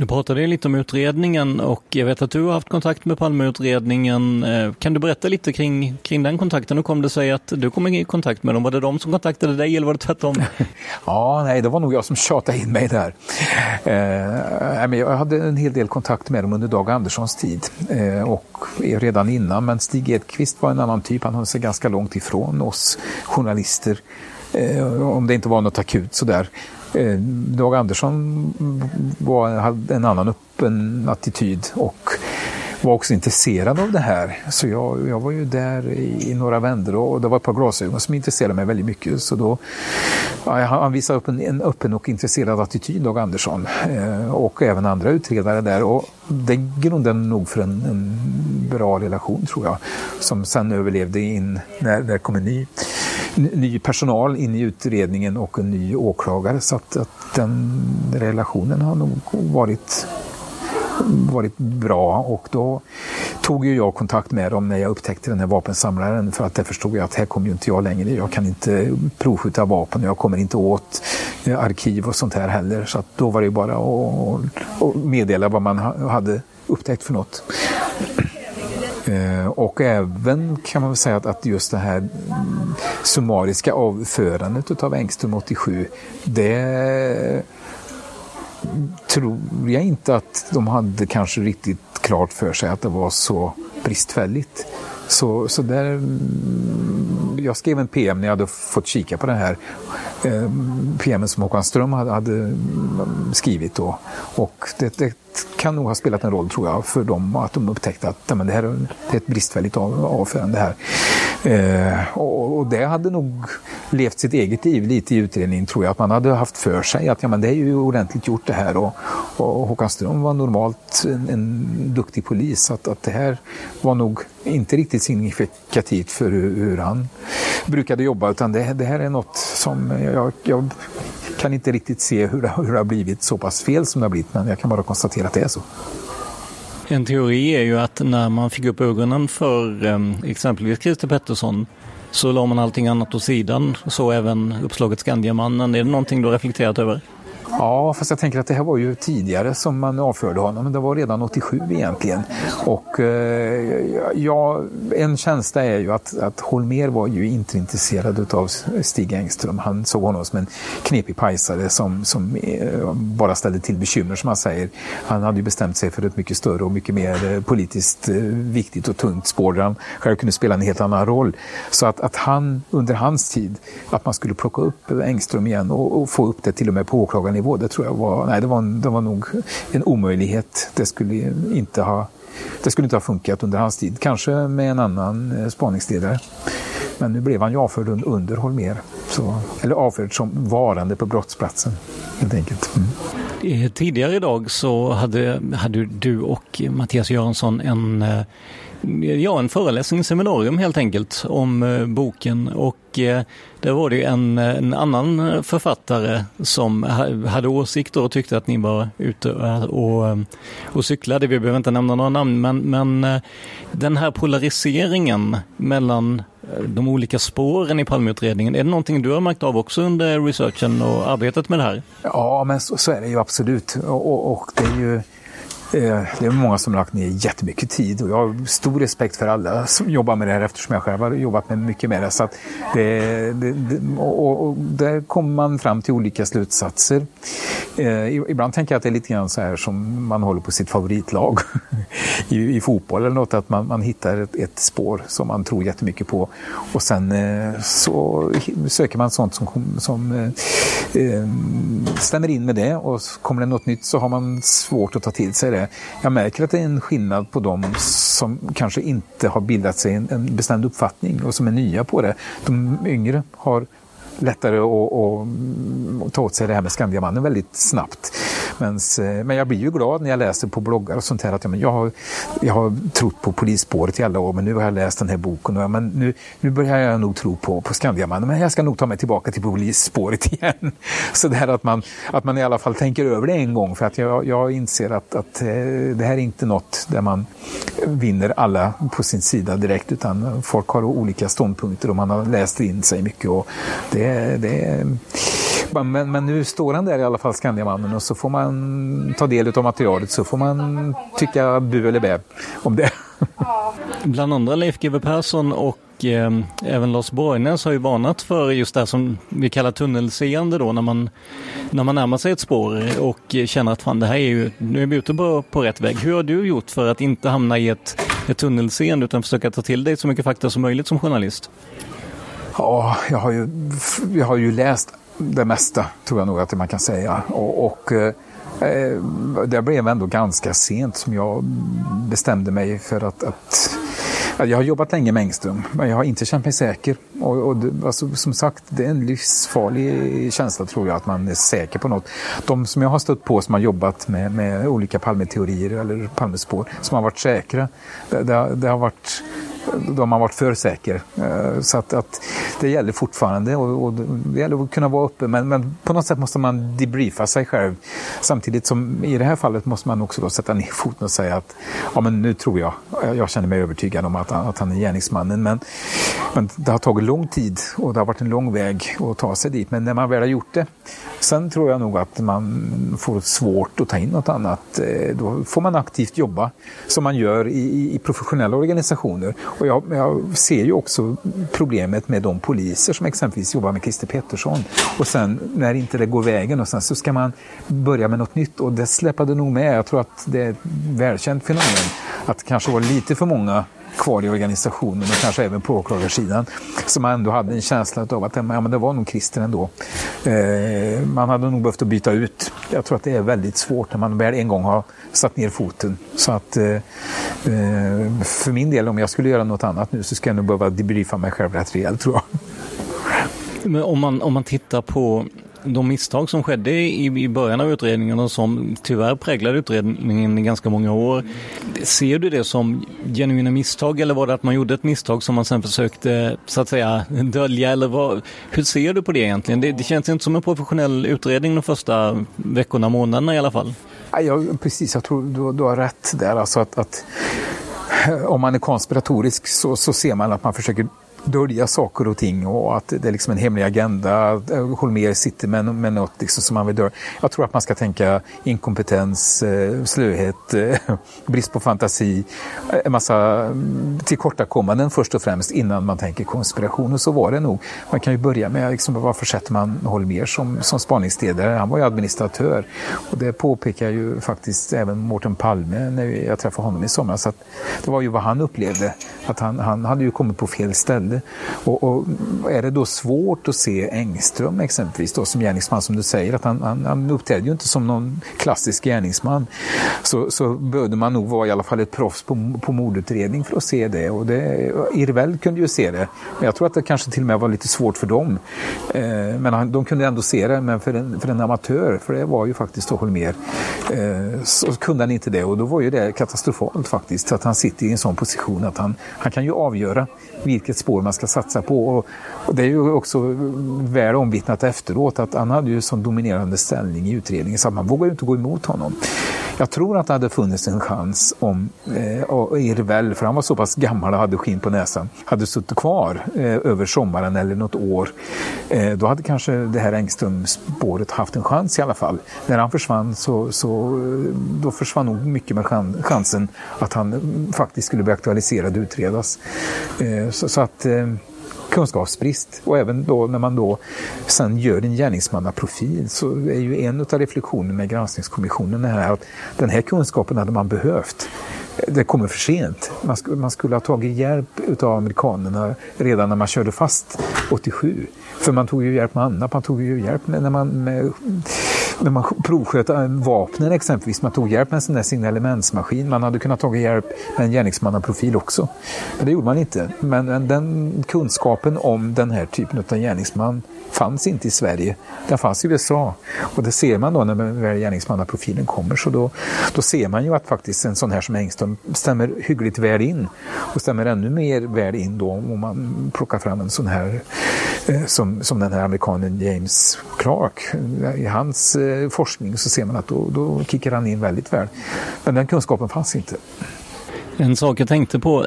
Du pratade lite om utredningen och jag vet att du har haft kontakt med Palmeutredningen. Eh, kan du berätta lite kring, kring den kontakten? Hur kom det sig att du kom i kontakt med dem? Var det de som kontaktade dig eller var det tvärtom? <laughs> ja, nej, det var nog jag som tjatade in mig där. Eh, jag hade en hel del kontakt med dem under Dag Anderssons tid eh, och redan innan. Men Stig Edqvist var en annan typ. Han höll sig ganska långt ifrån oss journalister. Eh, om det inte var något akut sådär. Eh, Dag Andersson var, hade en annan öppen attityd och var också intresserad av det här. Så jag, jag var ju där i, i några vändor och det var ett par glasögon som intresserade mig väldigt mycket. Så då, ja, han visade upp en, en, öppen och intresserad attityd, Dag Andersson. Eh, och även andra utredare där. Och det grundade nog för en, en, bra relation tror jag. Som sen överlevde in när det kom en ny ny personal in i utredningen och en ny åklagare. Så att, att den relationen har nog varit varit bra och då tog ju jag kontakt med dem när jag upptäckte den här vapensamlaren för att där förstod jag att här kommer ju inte jag längre. Jag kan inte provskjuta vapen och jag kommer inte åt eh, arkiv och sånt här heller. Så att då var det ju bara att meddela vad man hade upptäckt för något. Eh, och även kan man väl säga att, just det här summariska avförandet av Engström 87, det tror jag inte att de hade kanske riktigt klart för sig att det var så bristfälligt. Så, så där, mm, jag skrev en PM när jag hade fått kika på det här eh, PM som Håkan Ström hade, hade mm, skrivit då. Och det, det, kan nog ha spelat en roll tror jag för dem att de upptäckte att men det här det är ett bristfälligt av, avförande här. Eh, och, och, det hade nog levt sitt eget liv lite i utredningen tror jag. Att man hade haft för sig att ja, men det är ju ordentligt gjort det här. Och, och Håkan Ström var normalt en, en duktig polis. Att, att det här var nog inte riktigt signifikativt för hur, hur han brukade jobba. Utan det, det här är något som jag, jag kan inte riktigt se hur det, hur det har blivit så pass fel som det har blivit. Men jag kan bara konstatera att det är så. En teori är ju att när man fick upp ögonen för ehm, exempelvis Christer Pettersson så la man allting annat åt sidan, så även uppslaget Skandiamannen. Är det någonting du har reflekterat över? Ja, fast jag tänker att det här var ju tidigare som man avförde honom, men det var redan 87 egentligen. Och eh, ja, en känsla är ju att, att Holmer var ju inte intresserad av Stig Engström. Han såg honom som en knepig pajsare som, som eh, bara ställde till bekymmer som han säger. Han hade ju bestämt sig för ett mycket större och mycket mer eh, politiskt eh, viktigt och tungt spår där han själv kunde spela en helt annan roll. Så att, att han under hans tid, att man skulle plocka upp Engström igen och, och få upp det till och med på åklagaren nivå. Det tror jag var, nej, det var, det var nog en omöjlighet. Det skulle inte ha det skulle inte ha funkat under hans tid. Kanske med en annan eh, spaningsledare. Men nu blev han ju avförd under Holmer. Så, eller avförd som varande på brottsplatsen, helt enkelt. Mm. Eh, tidigare idag så hade, hade du och Mattias Göransson en eh, ja, en föreläsning, seminarium helt enkelt om eh, boken och eh, där var det en, eh, en annan författare som hade åsikter och tyckte att ni var ute och, eh, och cyklade. Vi behöver inte nämna några namn men, men eh, den här polariseringen mellan eh, de olika spåren i Palmeutredningen, är det någonting du har märkt av också under researchen och arbetet med det här? Ja, men så, så är det ju absolut. Och, och, och det är ju Eh, det är många som har lagt ner jättemycket tid och jag har stor respekt för alla som jobbar med det här eftersom jag själv har jobbat med mycket med det. Så det, det, det och, och, där kommer man fram till olika slutsatser. Eh, ibland tänker jag att det är lite grann så här som man håller på sitt favoritlag <laughs> i, i fotboll eller något, att man, man hittar ett, ett, spår som man tror jättemycket på och sen eh, så söker man sånt som, som eh, eh, stämmer in med det och kommer det något nytt så har man svårt att ta till sig det det. Jag märker att det är en skillnad på de som kanske inte har bildat sig en, en bestämd uppfattning och som är nya på det. De yngre har lättare att, att ta åt sig det här med Skandiamannen väldigt snabbt. Men, eh, men jag blir ju glad när jag läser på bloggar och sånt här att ja, men jag, har, jag har trott på polisspåret i alla år men nu har jag läst den här boken och ja, men nu, nu börjar jag nog tro på, på Skandiamannen men jag ska nog ta mig tillbaka till polisspåret <laughs> igen. Så det här att man, att man i alla fall tänker över det en gång för att jag, jag inser att, att eh, det här är inte något där man vinner alla på sin sida direkt utan folk har olika ståndpunkter och man har läst in sig mycket och det, det men, men nu står han där i alla fall, Skandiamannen, och så får man ta del av materialet så får man tycka bu eller bä om det. <laughs> Bland andra Leif GW Persson och eh, även Lars Borgnäs har ju varnat för just det som vi kallar tunnelseende då när man, när man närmar sig ett spår och känner att fan det här är ju, nu är vi ute på, på rätt väg. Hur har du gjort för att inte hamna i ett, ett tunnelseende utan försöka ta till dig så mycket fakta som möjligt som journalist? Ja, jag har ju, jag har ju läst det mesta, tror jag nog att man kan säga. Och, och eh, det blev ändå ganska sent som jag bestämde mig för att, att jag har jobbat länge med Engström, men jag har inte känt mig säker. Och, och det, alltså, som sagt, det är en livsfarlig känsla tror jag, att man är säker på något. De som jag har stött på som har jobbat med, med olika Palmeteorier eller Palmespår, som har varit säkra, det, det, det har varit då har varit för säker. Eh, så att, att det gäller fortfarande och, och, det gäller att kunna vara uppe men, men, på något sätt måste man debriefa sig själv. Samtidigt som i det här fallet måste man också då sätta ner foten och säga att ja, men nu tror jag, jag känner mig övertygad om att, att han är gärningsmannen. Men, men det har tagit lång tid och det har varit en lång väg att ta sig dit. Men när man väl har gjort det, sen tror jag nog att man får svårt att ta in något annat. Eh, då får man aktivt jobba som man gör i, i professionella organisationer och jag, jag, ser ju också problemet med de poliser som exempelvis jobbar med Christer Pettersson. Och sen när inte det går vägen och sen så ska man börja med något nytt och det släpade nog med. Jag tror att det är ett välkänt fenomen att det kanske var lite för många kvar i organisationen och kanske även på åklagarsidan. Så man ändå hade en känsla av att ja, men det var nog Christer ändå. Eh, man hade nog behövt att byta ut. Jag tror att det är väldigt svårt när man väl en gång har satt ner foten. Så att eh, eh för min del, om jag skulle göra något annat nu så skulle jag nog behöva debriefa mig själv rätt rejält tror jag. Men om man, om man tittar på de misstag som skedde i, i början av utredningen och som tyvärr präglade utredningen i ganska många år. Ser du det som genuina misstag eller var det att man gjorde ett misstag som man sen försökte så att säga dölja? Eller vad, hur ser du på det egentligen? Det, det känns inte som en professionell utredning de första veckorna, månaderna i alla fall. Ja, precis, jag tror du, du har rätt där. Alltså att, att om man är konspiratorisk så, så ser man att man försöker dölja saker och ting och att det är liksom en hemlig agenda. Holmér sitter med, med något liksom som man vill dölja. Jag tror att man ska tänka inkompetens, eh, slöhet, eh, <laughs> brist på fantasi, eh, en massa mm, tillkortakommanden först och främst innan man tänker konspiration. Och så var det nog. Man kan ju börja med liksom, varför sätter man Holmér som, som spaningsledare? Han var ju administratör och det påpekar ju faktiskt även Mårten Palme när jag träffade honom i somras. Att det var ju vad han upplevde, att han, han hade ju kommit på fel ställe ställe. Och, och, är det då svårt att se Engström exempelvis då, som gärningsman, som du säger, att han, han, han uppträder ju inte som någon klassisk gärningsman, så, så behövde man nog vara i alla fall ett proffs på, på mordutredning för att se det. Och det, Irvel kunde ju se det, men jag tror att det kanske till och med var lite svårt för dem. Eh, men han, de kunde ändå se det, men för en, för en amatör, för det var ju faktiskt då Holmér, eh, så kunde han inte det och då var ju det katastrofalt faktiskt, att han sitter i en sån position att han, han kan ju avgöra vilket spår man ska satsa på. Och, och det är ju också väl omvittnat efteråt att han hade ju sån dominerande ställning i utredningen så man vågar ju inte gå emot honom. Jag tror att det hade funnits en chans om eh, Irvel, för han var så pass gammal och hade skinn på näsan, hade suttit kvar eh, över sommaren eller något år. Eh, då hade kanske det här Engström-spåret haft en chans i alla fall. När han försvann så, så eh, då försvann nog mycket med chansen att han mm, faktiskt skulle bli aktualiserad och utredas. Eh, Eh, så, så, att eh, kunskapsbrist. Och även då när man då sen gör en gärningsmannaprofil så är ju en av reflektionerna med granskningskommissionen här att den här kunskapen hade man behövt. Det kommer för sent. Man, sk man skulle ha tagit hjälp av amerikanerna redan när man körde fast 87. För man tog ju hjälp med annat. Man tog ju hjälp när man med när man provsköt vapnen exempelvis, man tog hjälp med en sån där signalementsmaskin. Man hade kunnat ta hjälp med en gärningsmannaprofil också. Men det gjorde man inte. Men den kunskapen om den här typen av gärningsman fanns inte i Sverige. Den fanns i USA. Och det ser man då när gärningsmannaprofilen kommer. Så då, då ser man ju att faktiskt en sån här som Engström stämmer hyggligt väl in. Och stämmer ännu mer väl in då om man plockar fram en sån här eh, som, som den här amerikanen James Clark. Eh, I hans eh, forskning så ser man att då, då kickar han in väldigt väl. Men den kunskapen fanns inte. En sak jag tänkte på,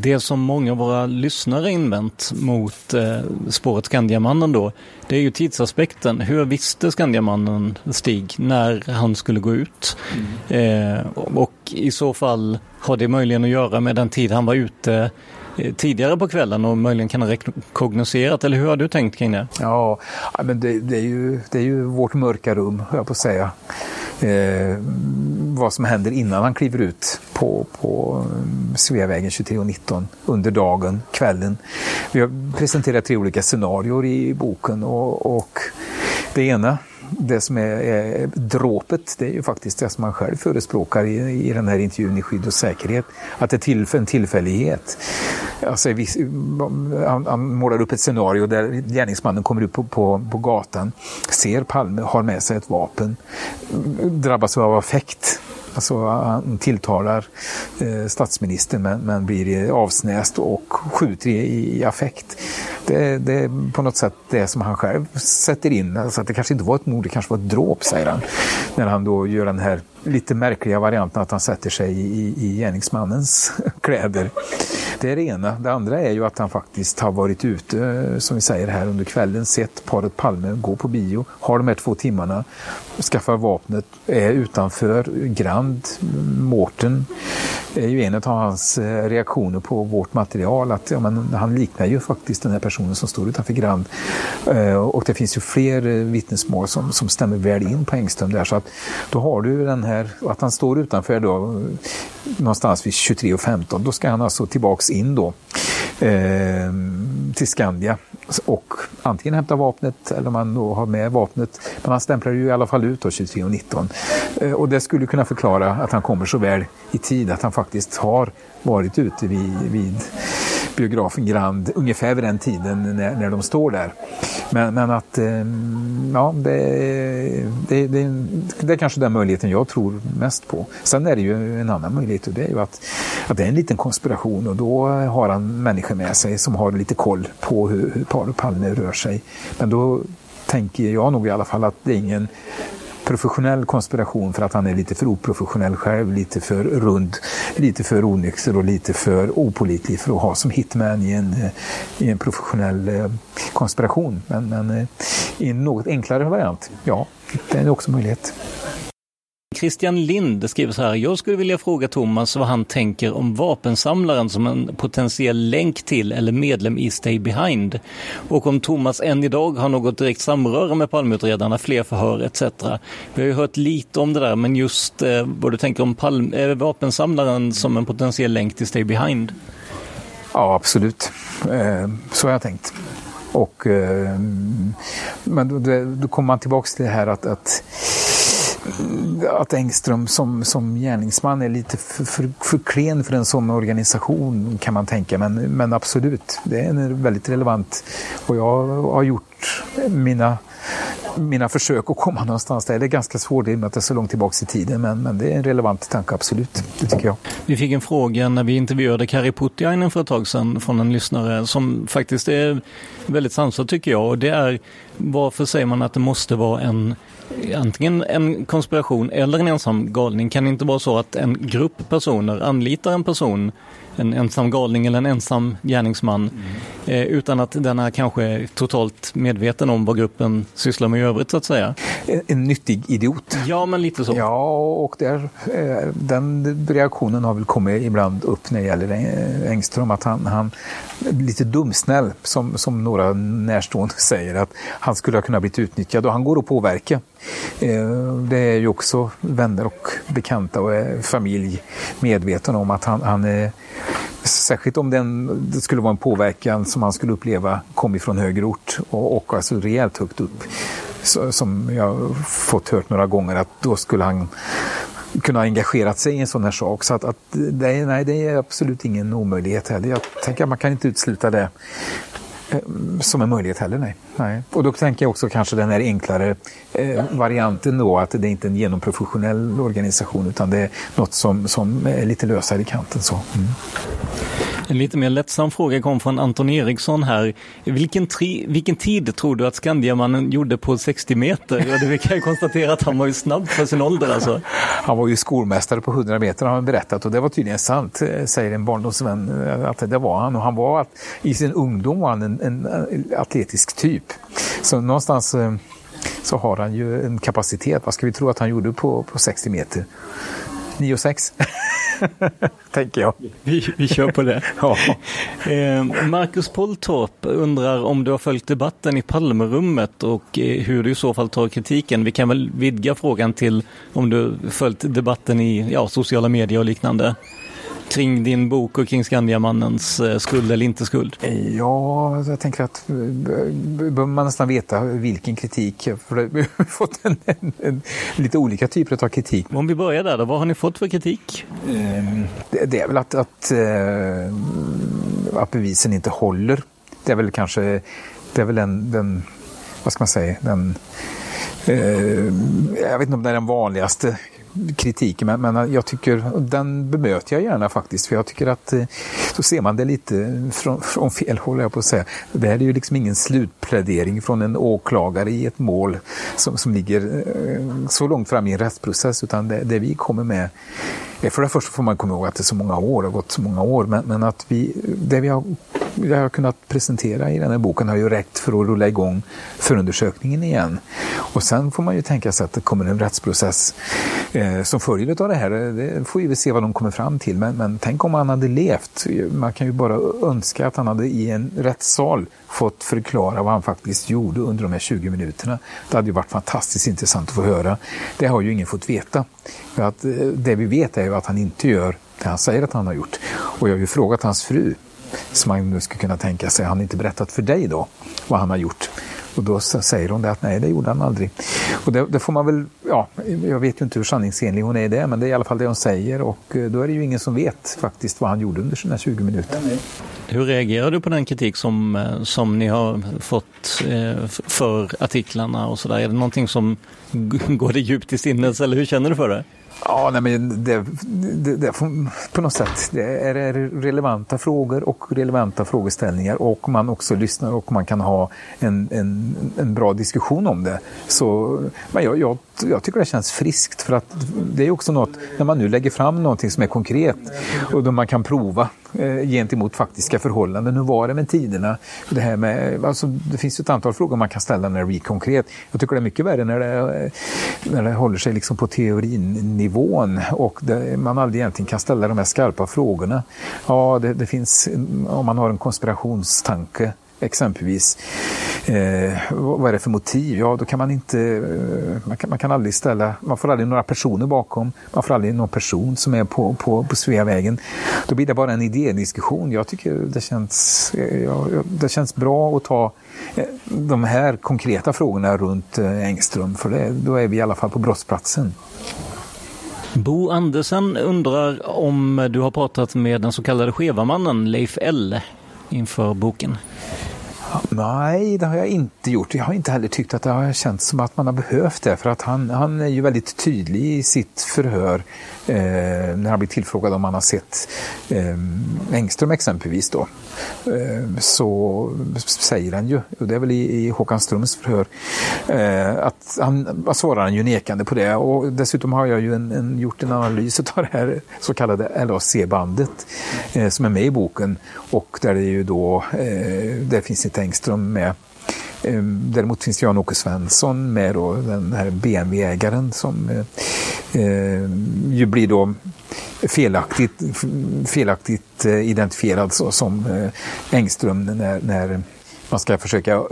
det som många av våra lyssnare invänt mot eh, spåret Skandiamannen då, det är ju tidsaspekten. Hur visste Skandiamannen Stig när han skulle gå ut? Mm. Eh, och i så fall har det möjligen att göra med den tid han var ute tidigare på kvällen och möjligen kan ha rekognoserat, eller hur har du tänkt kring det? Ja, men det, det, är, ju, det är ju vårt mörka rum, höll jag på att säga. Eh, vad som händer innan han kliver ut på, på mm, Sveavägen 23.19 under dagen, kvällen. Vi har presenterat tre olika scenarier i boken och, och det ena det som är, är dråpet, det är ju faktiskt det som han själv förespråkar i, i den här intervjun i Skydd och säkerhet. Att det är till, en tillfällighet. Alltså, han, han målar upp ett scenario där gärningsmannen kommer ut på, på, på gatan, ser Palme, har med sig ett vapen, drabbas av affekt Alltså, han tilltalar eh, statsministern men, men blir avsnäst och skjuter i, i affekt. Det, det är på något sätt det som han själv sätter in. Alltså att det kanske inte var ett mord, det kanske var ett dråp, säger han. När han då gör den här lite märkliga varianten att han sätter sig i, i gärningsmannens <laughs> kläder. Det är det ena. Det andra är ju att han faktiskt har varit ute, eh, som vi säger här under kvällen, sett paret Palme gå på bio, har de här två timmarna, skaffar vapnet, är utanför Grand. Mårten är ju en av hans eh, reaktioner på vårt material, att ja, men, han liknar ju faktiskt den här personen som står utanför Grand. Eh, och det finns ju fler vittnesmål som, som stämmer väl in på Engström där, så att då har du den här, och att han står utanför då, någonstans vid 23.15, då ska han alltså tillbaks in då eh, till Skandia och antingen hämta vapnet eller man då har med vapnet. Men han stämplar ju i alla fall ut 23.19 eh, och det skulle kunna förklara att han kommer så väl i tid att han faktiskt har varit ute vid, vid biografen Grand ungefär vid den tiden när, när de står där. Men, men att, eh, ja, det, det, det, det är kanske den möjligheten jag tror mest på. Sen är det ju en annan möjlighet och det är ju att, att det är en liten konspiration och då har han människor med sig som har lite koll på hur, hur Paolo Palme rör sig. Men då tänker jag nog i alla fall att det är ingen professionell konspiration för att han är lite för oprofessionell själv, lite för rund, lite för onykter och lite för opolitlig för att ha som hitman i en, i en professionell eh, konspiration. Men, men eh, i en något enklare variant, ja, det är också möjlighet. Christian Lind skriver så här, jag skulle vilja fråga Thomas vad han tänker om vapensamlaren som en potentiell länk till eller medlem i Stay Behind. Och om Thomas än idag har något direkt samröre med Palmeutredarna, fler förhör etc. Vi har ju hört lite om det där, men just eh, vad du tänker om palm, eh, vapensamlaren som en potentiell länk till Stay Behind? Ja, absolut. Eh, så har jag tänkt. Och, eh, men då, då kommer man tillbaka till det här att, att att Engström som, som gärningsman är lite för, för, för klen för en sån organisation kan man tänka. Men, men absolut, det är en väldigt relevant. Och jag har gjort mina mina försök att komma någonstans där. Det är ganska svårt i och med att det är så långt tillbaka i tiden, men, men det är en relevant tanke, absolut. Det tycker jag. Vi fick en fråga när vi intervjuade Kari Puttiainen för ett tag sedan från en lyssnare som faktiskt är väldigt sansad tycker jag. Och det är varför säger man att det måste vara en antingen en konspiration eller en ensam galning. Kan det inte vara så att en grupp personer anlitar en person en ensam galning eller en ensam gärningsman mm. eh, utan att den är kanske totalt medveten om vad gruppen sysslar med i övrigt så att säga. En, en nyttig idiot. Ja, men lite så. Ja, och där, eh, den reaktionen har väl kommit ibland upp när det gäller Engström, att han, han lite dumsnäll som, som några närstående <laughs> säger att han skulle ha kunnat bli utnyttjad och han går att påverka. Eh, det är ju också vänner och bekanta och familj medvetna om att han, han är Särskilt om den, det skulle vara en påverkan som han skulle uppleva kom ifrån högre ort och, och alltså rejält högt upp. Så, som jag fått hört några gånger att då skulle han kunna ha engagerat sig i en sån här sak. Så att, att det, nej, det är absolut ingen omöjlighet heller. Jag tänker att man kan inte utesluta det eh, som en möjlighet heller. Nej nej. Och då tänker jag också kanske den här enklare eh, varianten då, att det är inte är en genomprofessionell organisation utan det är något som, som är lite lösare i kanten. Så. Mm. En lite mer lättsam fråga kom från Anton Eriksson här. Vilken, tri, vilken tid tror du att Skandiamannen gjorde på 60 meter? Ja, det kan jag konstatera att han var ju snabb för sin ålder alltså. Han var ju skolmästare på 100 meter har han berättat och det var tydligen sant, eh, säger en barndomsvän, eh, att det var han. Och han var i sin ungdom var han en, en atletisk typ. Så någonstans eh, så har han ju en kapacitet. Vad ska vi tro att han gjorde på, på 60 meter? 9 och 6. Tänker jag. Vi, vi kör på det. <laughs> ja. eh, Marcus Poltorp undrar om du har följt debatten i Palmerummet och eh, hur du i så fall tar kritiken. Vi kan väl vidga frågan till om du följt debatten i ja, sociala medier och liknande kring din bok och kring Skandiamannens eh, skuld eller inte skuld? Ja, jag tänker att eh, behöver man nästan veta vilken kritik. För <laughs> vi har fått en, en, en, lite olika typer av kritik. Om vi börjar där då, vad har ni fått för kritik? Ehm, det, det är väl att, att, eh, att, bevisen inte håller. Det är väl kanske det är väl den, den vad ska man säga, den, jag vet inte om det är den vanligaste kritiken, men, men jag tycker, den bemöter jag gärna faktiskt, för jag tycker att eh, då ser man det lite från, från fel håll, jag på att säga. Det här är ju liksom ingen slutplädering från en åklagare i ett mål som, som ligger eh, så långt fram i en rättsprocess, utan det, det vi kommer med för det första får man komma ihåg att det är så många år, det har gått så många år, men, men att vi, det vi har, det har kunnat presentera i den här boken har ju räckt för att rulla igång förundersökningen igen. Och sen får man ju tänka sig att det kommer en rättsprocess eh, som följer av det här. Det får vi se vad de kommer fram till, men, men tänk om han hade levt. Man kan ju bara önska att han hade i en rättssal fått förklara vad han faktiskt gjorde under de här 20 minuterna. Det hade ju varit fantastiskt intressant att få höra. Det har ju ingen fått veta. För att, eh, det vi vet är ju att han inte gör det han säger att han har gjort. Och jag har ju frågat hans fru, som man nu skulle kunna tänka sig, han inte berättat för dig då vad han har gjort? Och då säger hon det att nej, det gjorde han aldrig. Och det, det, får man väl, ja, jag vet ju inte hur sanningsenlig hon är i det, men det är i alla fall det hon säger och eh, då är det ju ingen som vet faktiskt vad han gjorde under sina 20 minuter. Hur reagerar du på den kritik som, eh, som ni har fått eh, för artiklarna och sådär? Är det någonting som <laughs> går det djupt i sinnes eller hur känner du för det? Ja, nej, men det, det, det, på något sätt det är relevanta frågor och relevanta frågeställningar och man också lyssnar och man kan ha en, en, en bra diskussion om det. Så, men jag, jag, jag, tycker det känns friskt för att det är också något, när man nu lägger fram någonting som är konkret och då man kan prova Eh, gentemot faktiska förhållanden. Hur var det med tiderna? Det, här med, alltså, det finns ett antal frågor man kan ställa när det blir konkret. Jag tycker det är mycket värre när det, eh, när det håller sig liksom på teorinivån och det, man aldrig egentligen kan ställa de här skarpa frågorna. Ja, det, det finns, mm, om man har en konspirationstanke exempelvis. Eh, vad är det för motiv? Ja, då kan man inte, eh, man kan, man kan aldrig ställa, man får aldrig några personer bakom, man får aldrig någon person som är på, på, på Sveavägen. Då blir det bara en idédiskussion. Jag tycker det känns, eh, ja, det känns bra att ta eh, de här konkreta frågorna runt Engström, för det, då är vi i alla fall på brottsplatsen. Bo Andersen undrar om du har pratat med den så kallade skeva mannen Leif L inför boken? Nej, det har jag inte gjort. Jag har inte heller tyckt att det har känts som att man har behövt det. För att han, han är ju väldigt tydlig i sitt förhör eh, när han blir tillfrågad om han har sett eh, Engström exempelvis. Då. Eh, så säger han ju, och det är väl i, i Håkan Ströms förhör, eh, att han svarar han ju nekande på det. Och dessutom har jag ju en, en, gjort en analys av det här så kallade LAC-bandet eh, som är med i boken. Och där det ju då, eh, finns inte Engström med. Eh, däremot finns Jan-Åke Svensson med då, den här BMW-ägaren som eh, eh, ju blir då felaktigt, felaktigt eh, identifierad så, som Engström när, när man ska försöka uh,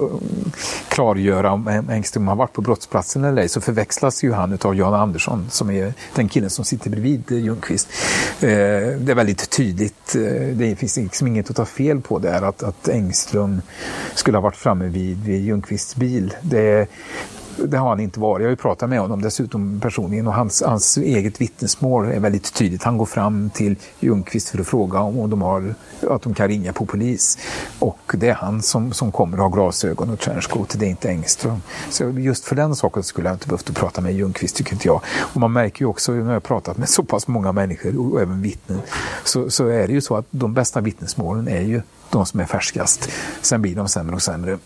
klargöra om Engström har varit på brottsplatsen eller ej så förväxlas ju han av Jan Andersson som är den killen som sitter bredvid Ljungqvist. Eh, det är väldigt tydligt, eh, det finns liksom inget att ta fel på där att, att Engström skulle ha varit framme vid, vid Ljungqvists bil. Det, det har han inte varit. Jag har ju pratat med honom dessutom personligen och hans, hans eget vittnesmål är väldigt tydligt. Han går fram till Ljungqvist för att fråga om de har, att de kan ringa på polis. Och det är han som, som kommer och har glasögon och trenchcoat, det är inte Engström. Så just för den saken skulle jag inte behövt prata med Ljungqvist tycker inte jag. Och man märker ju också när jag har pratat med så pass många människor och även vittnen så, så är det ju så att de bästa vittnesmålen är ju de som är färskast. Sen blir de sämre och sämre.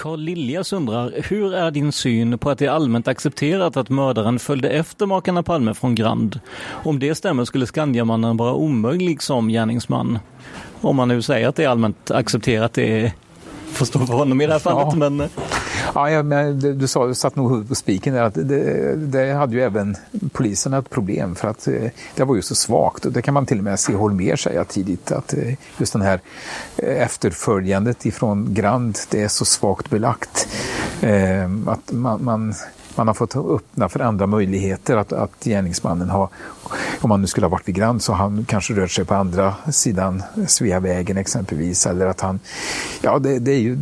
Carl Liljas undrar, hur är din syn på att det är allmänt accepterat att mördaren följde efter makarna Palme från Grand? Om det stämmer skulle Skandiamannen vara omöjlig som gärningsman. Om man nu säger att det är allmänt accepterat, det får stå för honom i det här fallet. Ja. Men... Ja, ja, men du, sa, du satt nog huvudet på spiken där. Att det, det, hade ju även polisen ett problem för att eh, det var ju så svagt. Det kan man till och med se Holmer säga tidigt att eh, just den här eh, efterföljandet ifrån Grand, det är så svagt belagt. Att man, man man har fått öppna för andra möjligheter att, att gärningsmannen har, om han nu skulle ha varit vid Grand så han kanske rört sig på andra sidan Sveavägen exempelvis eller att han, ja det, det är ju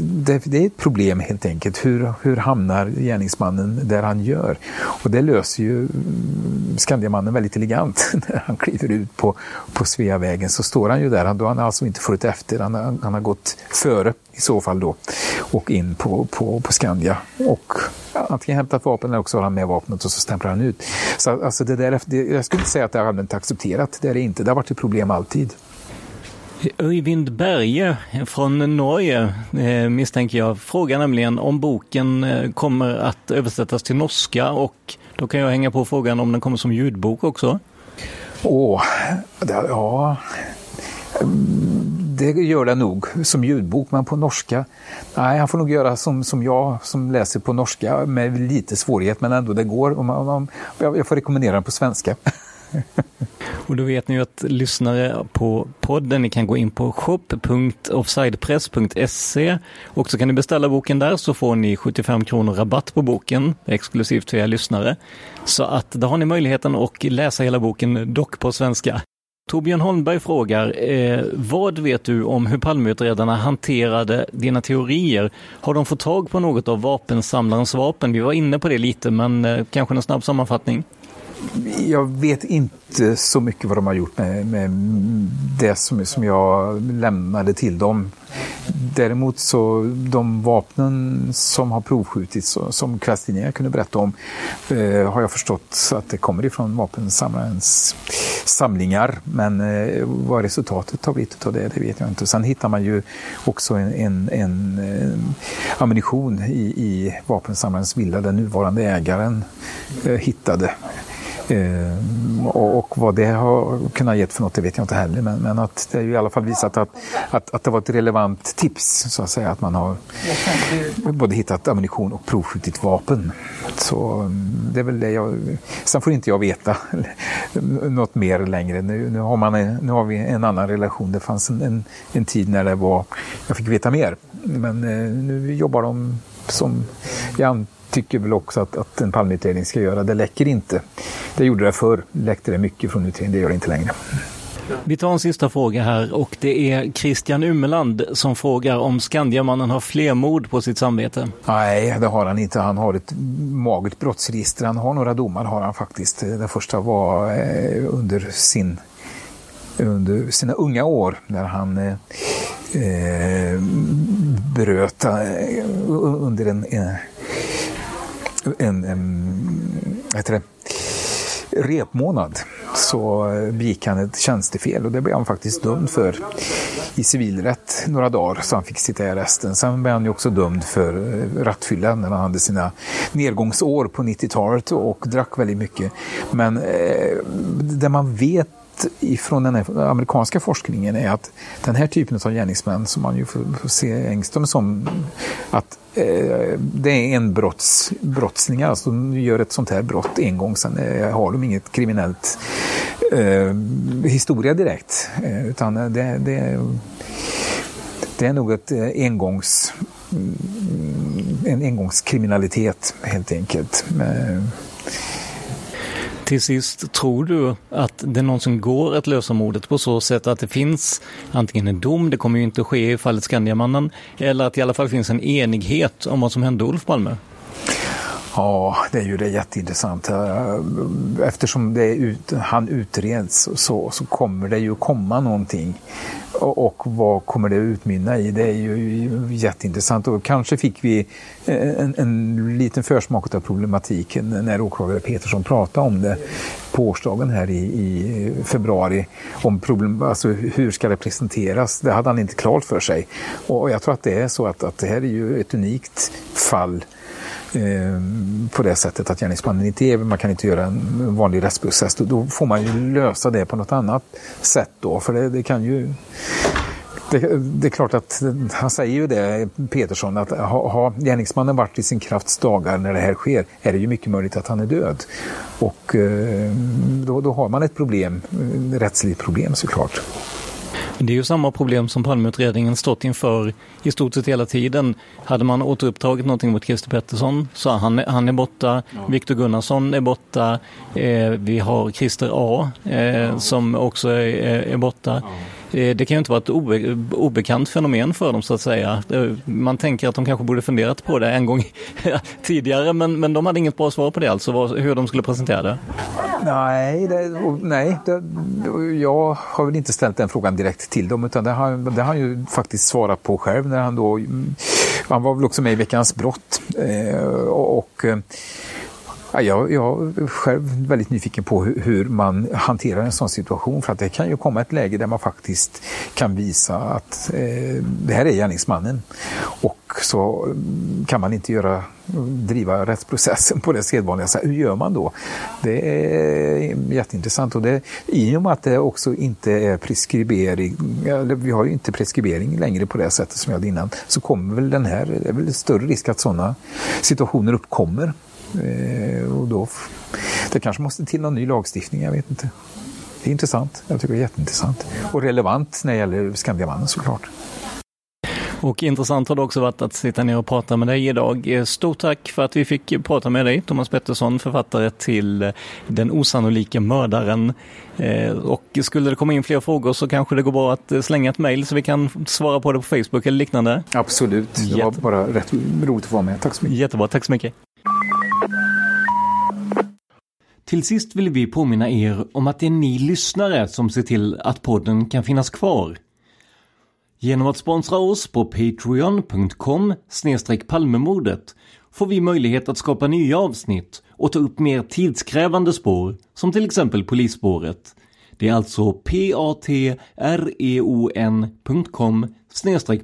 det, det, är ett problem helt enkelt. Hur, hur hamnar gärningsmannen där han gör? Och det löser ju mm, Skandiamannen väldigt elegant <laughs> när han kliver ut på, på Sveavägen så står han ju där, då har han alltså inte följt efter, han, han har gått före i så fall då och in på, på, på Skandia och antingen hämtat vapen eller också har han med vapnet och så stämplar han ut. Så alltså det där, det, jag skulle inte säga att det är allmänt accepterat, det är det inte. Det har varit ett problem alltid. Öyvind Berge från Norge eh, misstänker jag frågar nämligen om boken eh, kommer att översättas till norska och då kan jag hänga på frågan om den kommer som ljudbok också. Åh, det, ja, det gör det nog som ljudbok, men på norska. Nej, han får nog göra som, som jag som läser på norska med lite svårighet, men ändå det går. Om, om, jag får rekommendera den på svenska. <laughs> Och då vet ni ju att lyssnare på podden, ni kan gå in på shop.offsidepress.se och så kan ni beställa boken där så får ni 75 kronor rabatt på boken, exklusivt för er lyssnare. Så att då har ni möjligheten att läsa hela boken, dock på svenska. Torbjörn Holmberg frågar, eh, vad vet du om hur Palmeutredarna hanterade dina teorier? Har de fått tag på något av vapensamlarens vapen? Vi var inne på det lite, men eh, kanske en snabb sammanfattning? Jag vet inte så mycket vad de har gjort med, med det som, som jag lämnade till dem. Däremot så de vapnen som har provskjutits, som kvällstidningar kunde berätta om, eh, har jag förstått att det kommer ifrån vapensamlarens samlingar. Men eh, vad resultatet har blivit av det, det vet jag inte. Sen hittar man ju också en, en, en, en ammunition i, i vapensamlarens villa, den nuvarande ägaren eh, hittade. Eh, och, och, vad det har kunnat gett för något det vet jag inte heller. Men, men att det är ju i alla fall visat att, att, att det var ett relevant tips så att säga. Att man har både hittat ammunition och provskjutit vapen. Så mm, det är väl det jag... Sen får inte jag veta <laughs> något mer längre. Nu, nu, har, man, nu har vi en annan relation. Det fanns en, en, en tid när det var, jag fick veta mer. Men eh, nu jobbar de som jag tycker väl också att, att en Palmeutredning ska göra. Det läcker inte. Det gjorde det förr, läckte det mycket från utredningen, det gör det inte längre. Vi tar en sista fråga här och det är Christian Umeland som frågar om Skandiamannen har fler mord på sitt samvete. Nej, det har han inte. Han har ett magert brottsregister. Han har några domar har han faktiskt. Det första var eh, under sin under sina unga år när han eh, eh bröt eh, under en, en en, heter det, repmånad så begick han ett tjänstefel och det blev han faktiskt dömd för i civilrätt några dagar så han fick sitta i arresten. Sen blev han ju också dömd för rattfylla när han hade sina nedgångsår på 90-talet och drack väldigt mycket. Men eh, det man vet ifrån den amerikanska forskningen är att den här typen av gärningsmän som man ju får se Engström som att eh, det är en brotts, brottslingar, alltså de gör ett sånt här brott en gång, sen eh, har de inget kriminellt eh, historia direkt. Eh, utan det, det, det är nog ett eh, engångs mm, en engångskriminalitet helt enkelt. Till sist, tror du att det någonsin går att lösa mordet på så sätt att det finns antingen en dom, det kommer ju inte att ske i fallet Skandiamannen, eller att det i alla fall finns en enighet om vad som hände Olof Palme? Ja, det är ju det jätteintressant. Eh, eftersom det ut, han utreds så, så kommer det ju komma någonting. Och, och vad kommer det utmynna i? Det är ju jätteintressant. Och kanske fick vi eh, en, en liten försmak av problematiken när åklagare Petersson pratade om det på årsdagen här i, i februari. Om problem, alltså hur ska det presenteras? Det hade han inte klart för sig. Och jag tror att det är så att, att det här är ju ett unikt fall Eh, på det sättet att gärningsmannen inte är, man kan inte göra en vanlig rättsprocess. Då får man ju lösa det på något annat sätt då, för det, det kan ju det, det, är klart att han säger ju det, Petersson, att har ha gärningsmannen varit i sin krafts dagar när det här sker är det ju mycket möjligt att han är död. Och eh, då, då har man ett problem, ett rättsligt problem såklart. Det är ju samma problem som Palmeutredningen stått inför i stort sett hela tiden. Hade man återupptagit någonting mot Christer Pettersson så han, han är borta, ja. Viktor Gunnarsson är borta, eh, vi har Christer A eh, ja. som också är, är borta. Ja. Eh, det kan ju inte vara ett obe obekant fenomen för dem så att säga. Man tänker att de kanske borde funderat på det en gång <laughs> tidigare men, men de hade inget bra svar på det alltså, hur de skulle presentera det. Nej, det, nej det, jag har väl inte ställt den frågan direkt till dem utan det har, det har han ju faktiskt svarat på själv när han då han var väl också med i Veckans brott eh, och, och eh, Ja, jag, jag är själv väldigt nyfiken på hur, hur, man hanterar en sån situation för att det kan ju komma ett läge där man faktiskt kan visa att eh, det här är gärningsmannen och så mm, kan man inte göra, driva rättsprocessen på det sedvanliga sättet. Hur gör man då? Det är jätteintressant och det, i och med att det också inte är preskribering, eller vi har ju inte preskribering längre på det sättet som jag hade innan, så kommer väl den här, det är väl större risk att sådana situationer uppkommer och då, det kanske måste till någon ny lagstiftning, jag vet inte. Det är intressant, jag tycker det är jätteintressant. Och relevant när det gäller Skandiamannen såklart. Och intressant har det också varit att sitta ner och prata med dig idag. Stort tack för att vi fick prata med dig, Thomas Pettersson, författare till Den osannolika mördaren. Eh, och skulle det komma in fler frågor så kanske det går bra att slänga ett mejl så vi kan svara på det på Facebook eller liknande. Absolut, det var bara rätt roligt att vara med. Tack så mycket. Jättebra, tack så mycket. Till sist vill vi påminna er om att det är ni lyssnare som ser till att podden kan finnas kvar. Genom att sponsra oss på patreon.com palmemordet får vi möjlighet att skapa nya avsnitt och ta upp mer tidskrävande spår, som till exempel polisspåret. Det är alltså patreon.com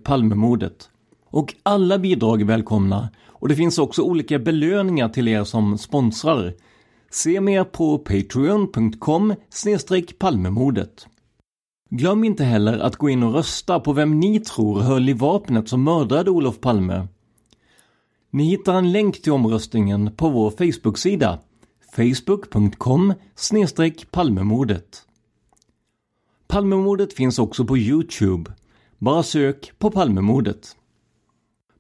palmemordet. Och alla bidrag är välkomna och det finns också olika belöningar till er som sponsrar Se mer på patreon.com palmemordet. Glöm inte heller att gå in och rösta på vem ni tror höll i vapnet som mördade Olof Palme. Ni hittar en länk till omröstningen på vår Facebook-sida facebook.com palmemordet. Palmemordet finns också på Youtube. Bara sök på Palmemordet.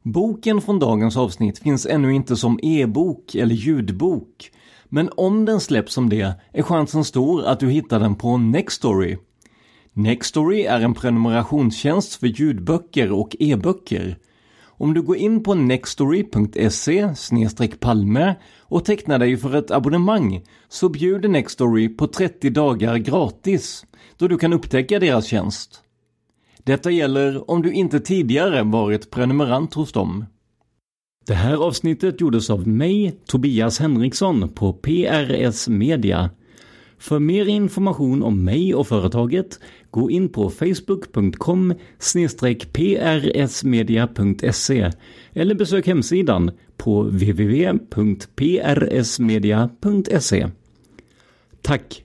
Boken från dagens avsnitt finns ännu inte som e-bok eller ljudbok men om den släpps som det är chansen stor att du hittar den på Nextory. Nextory är en prenumerationstjänst för ljudböcker och e-böcker. Om du går in på nextory.se palme och tecknar dig för ett abonnemang så bjuder Nextory på 30 dagar gratis då du kan upptäcka deras tjänst. Detta gäller om du inte tidigare varit prenumerant hos dem. Det här avsnittet gjordes av mig, Tobias Henriksson på PRS Media. För mer information om mig och företaget, gå in på facebook.com prsmedia.se eller besök hemsidan på www.prsmedia.se. Tack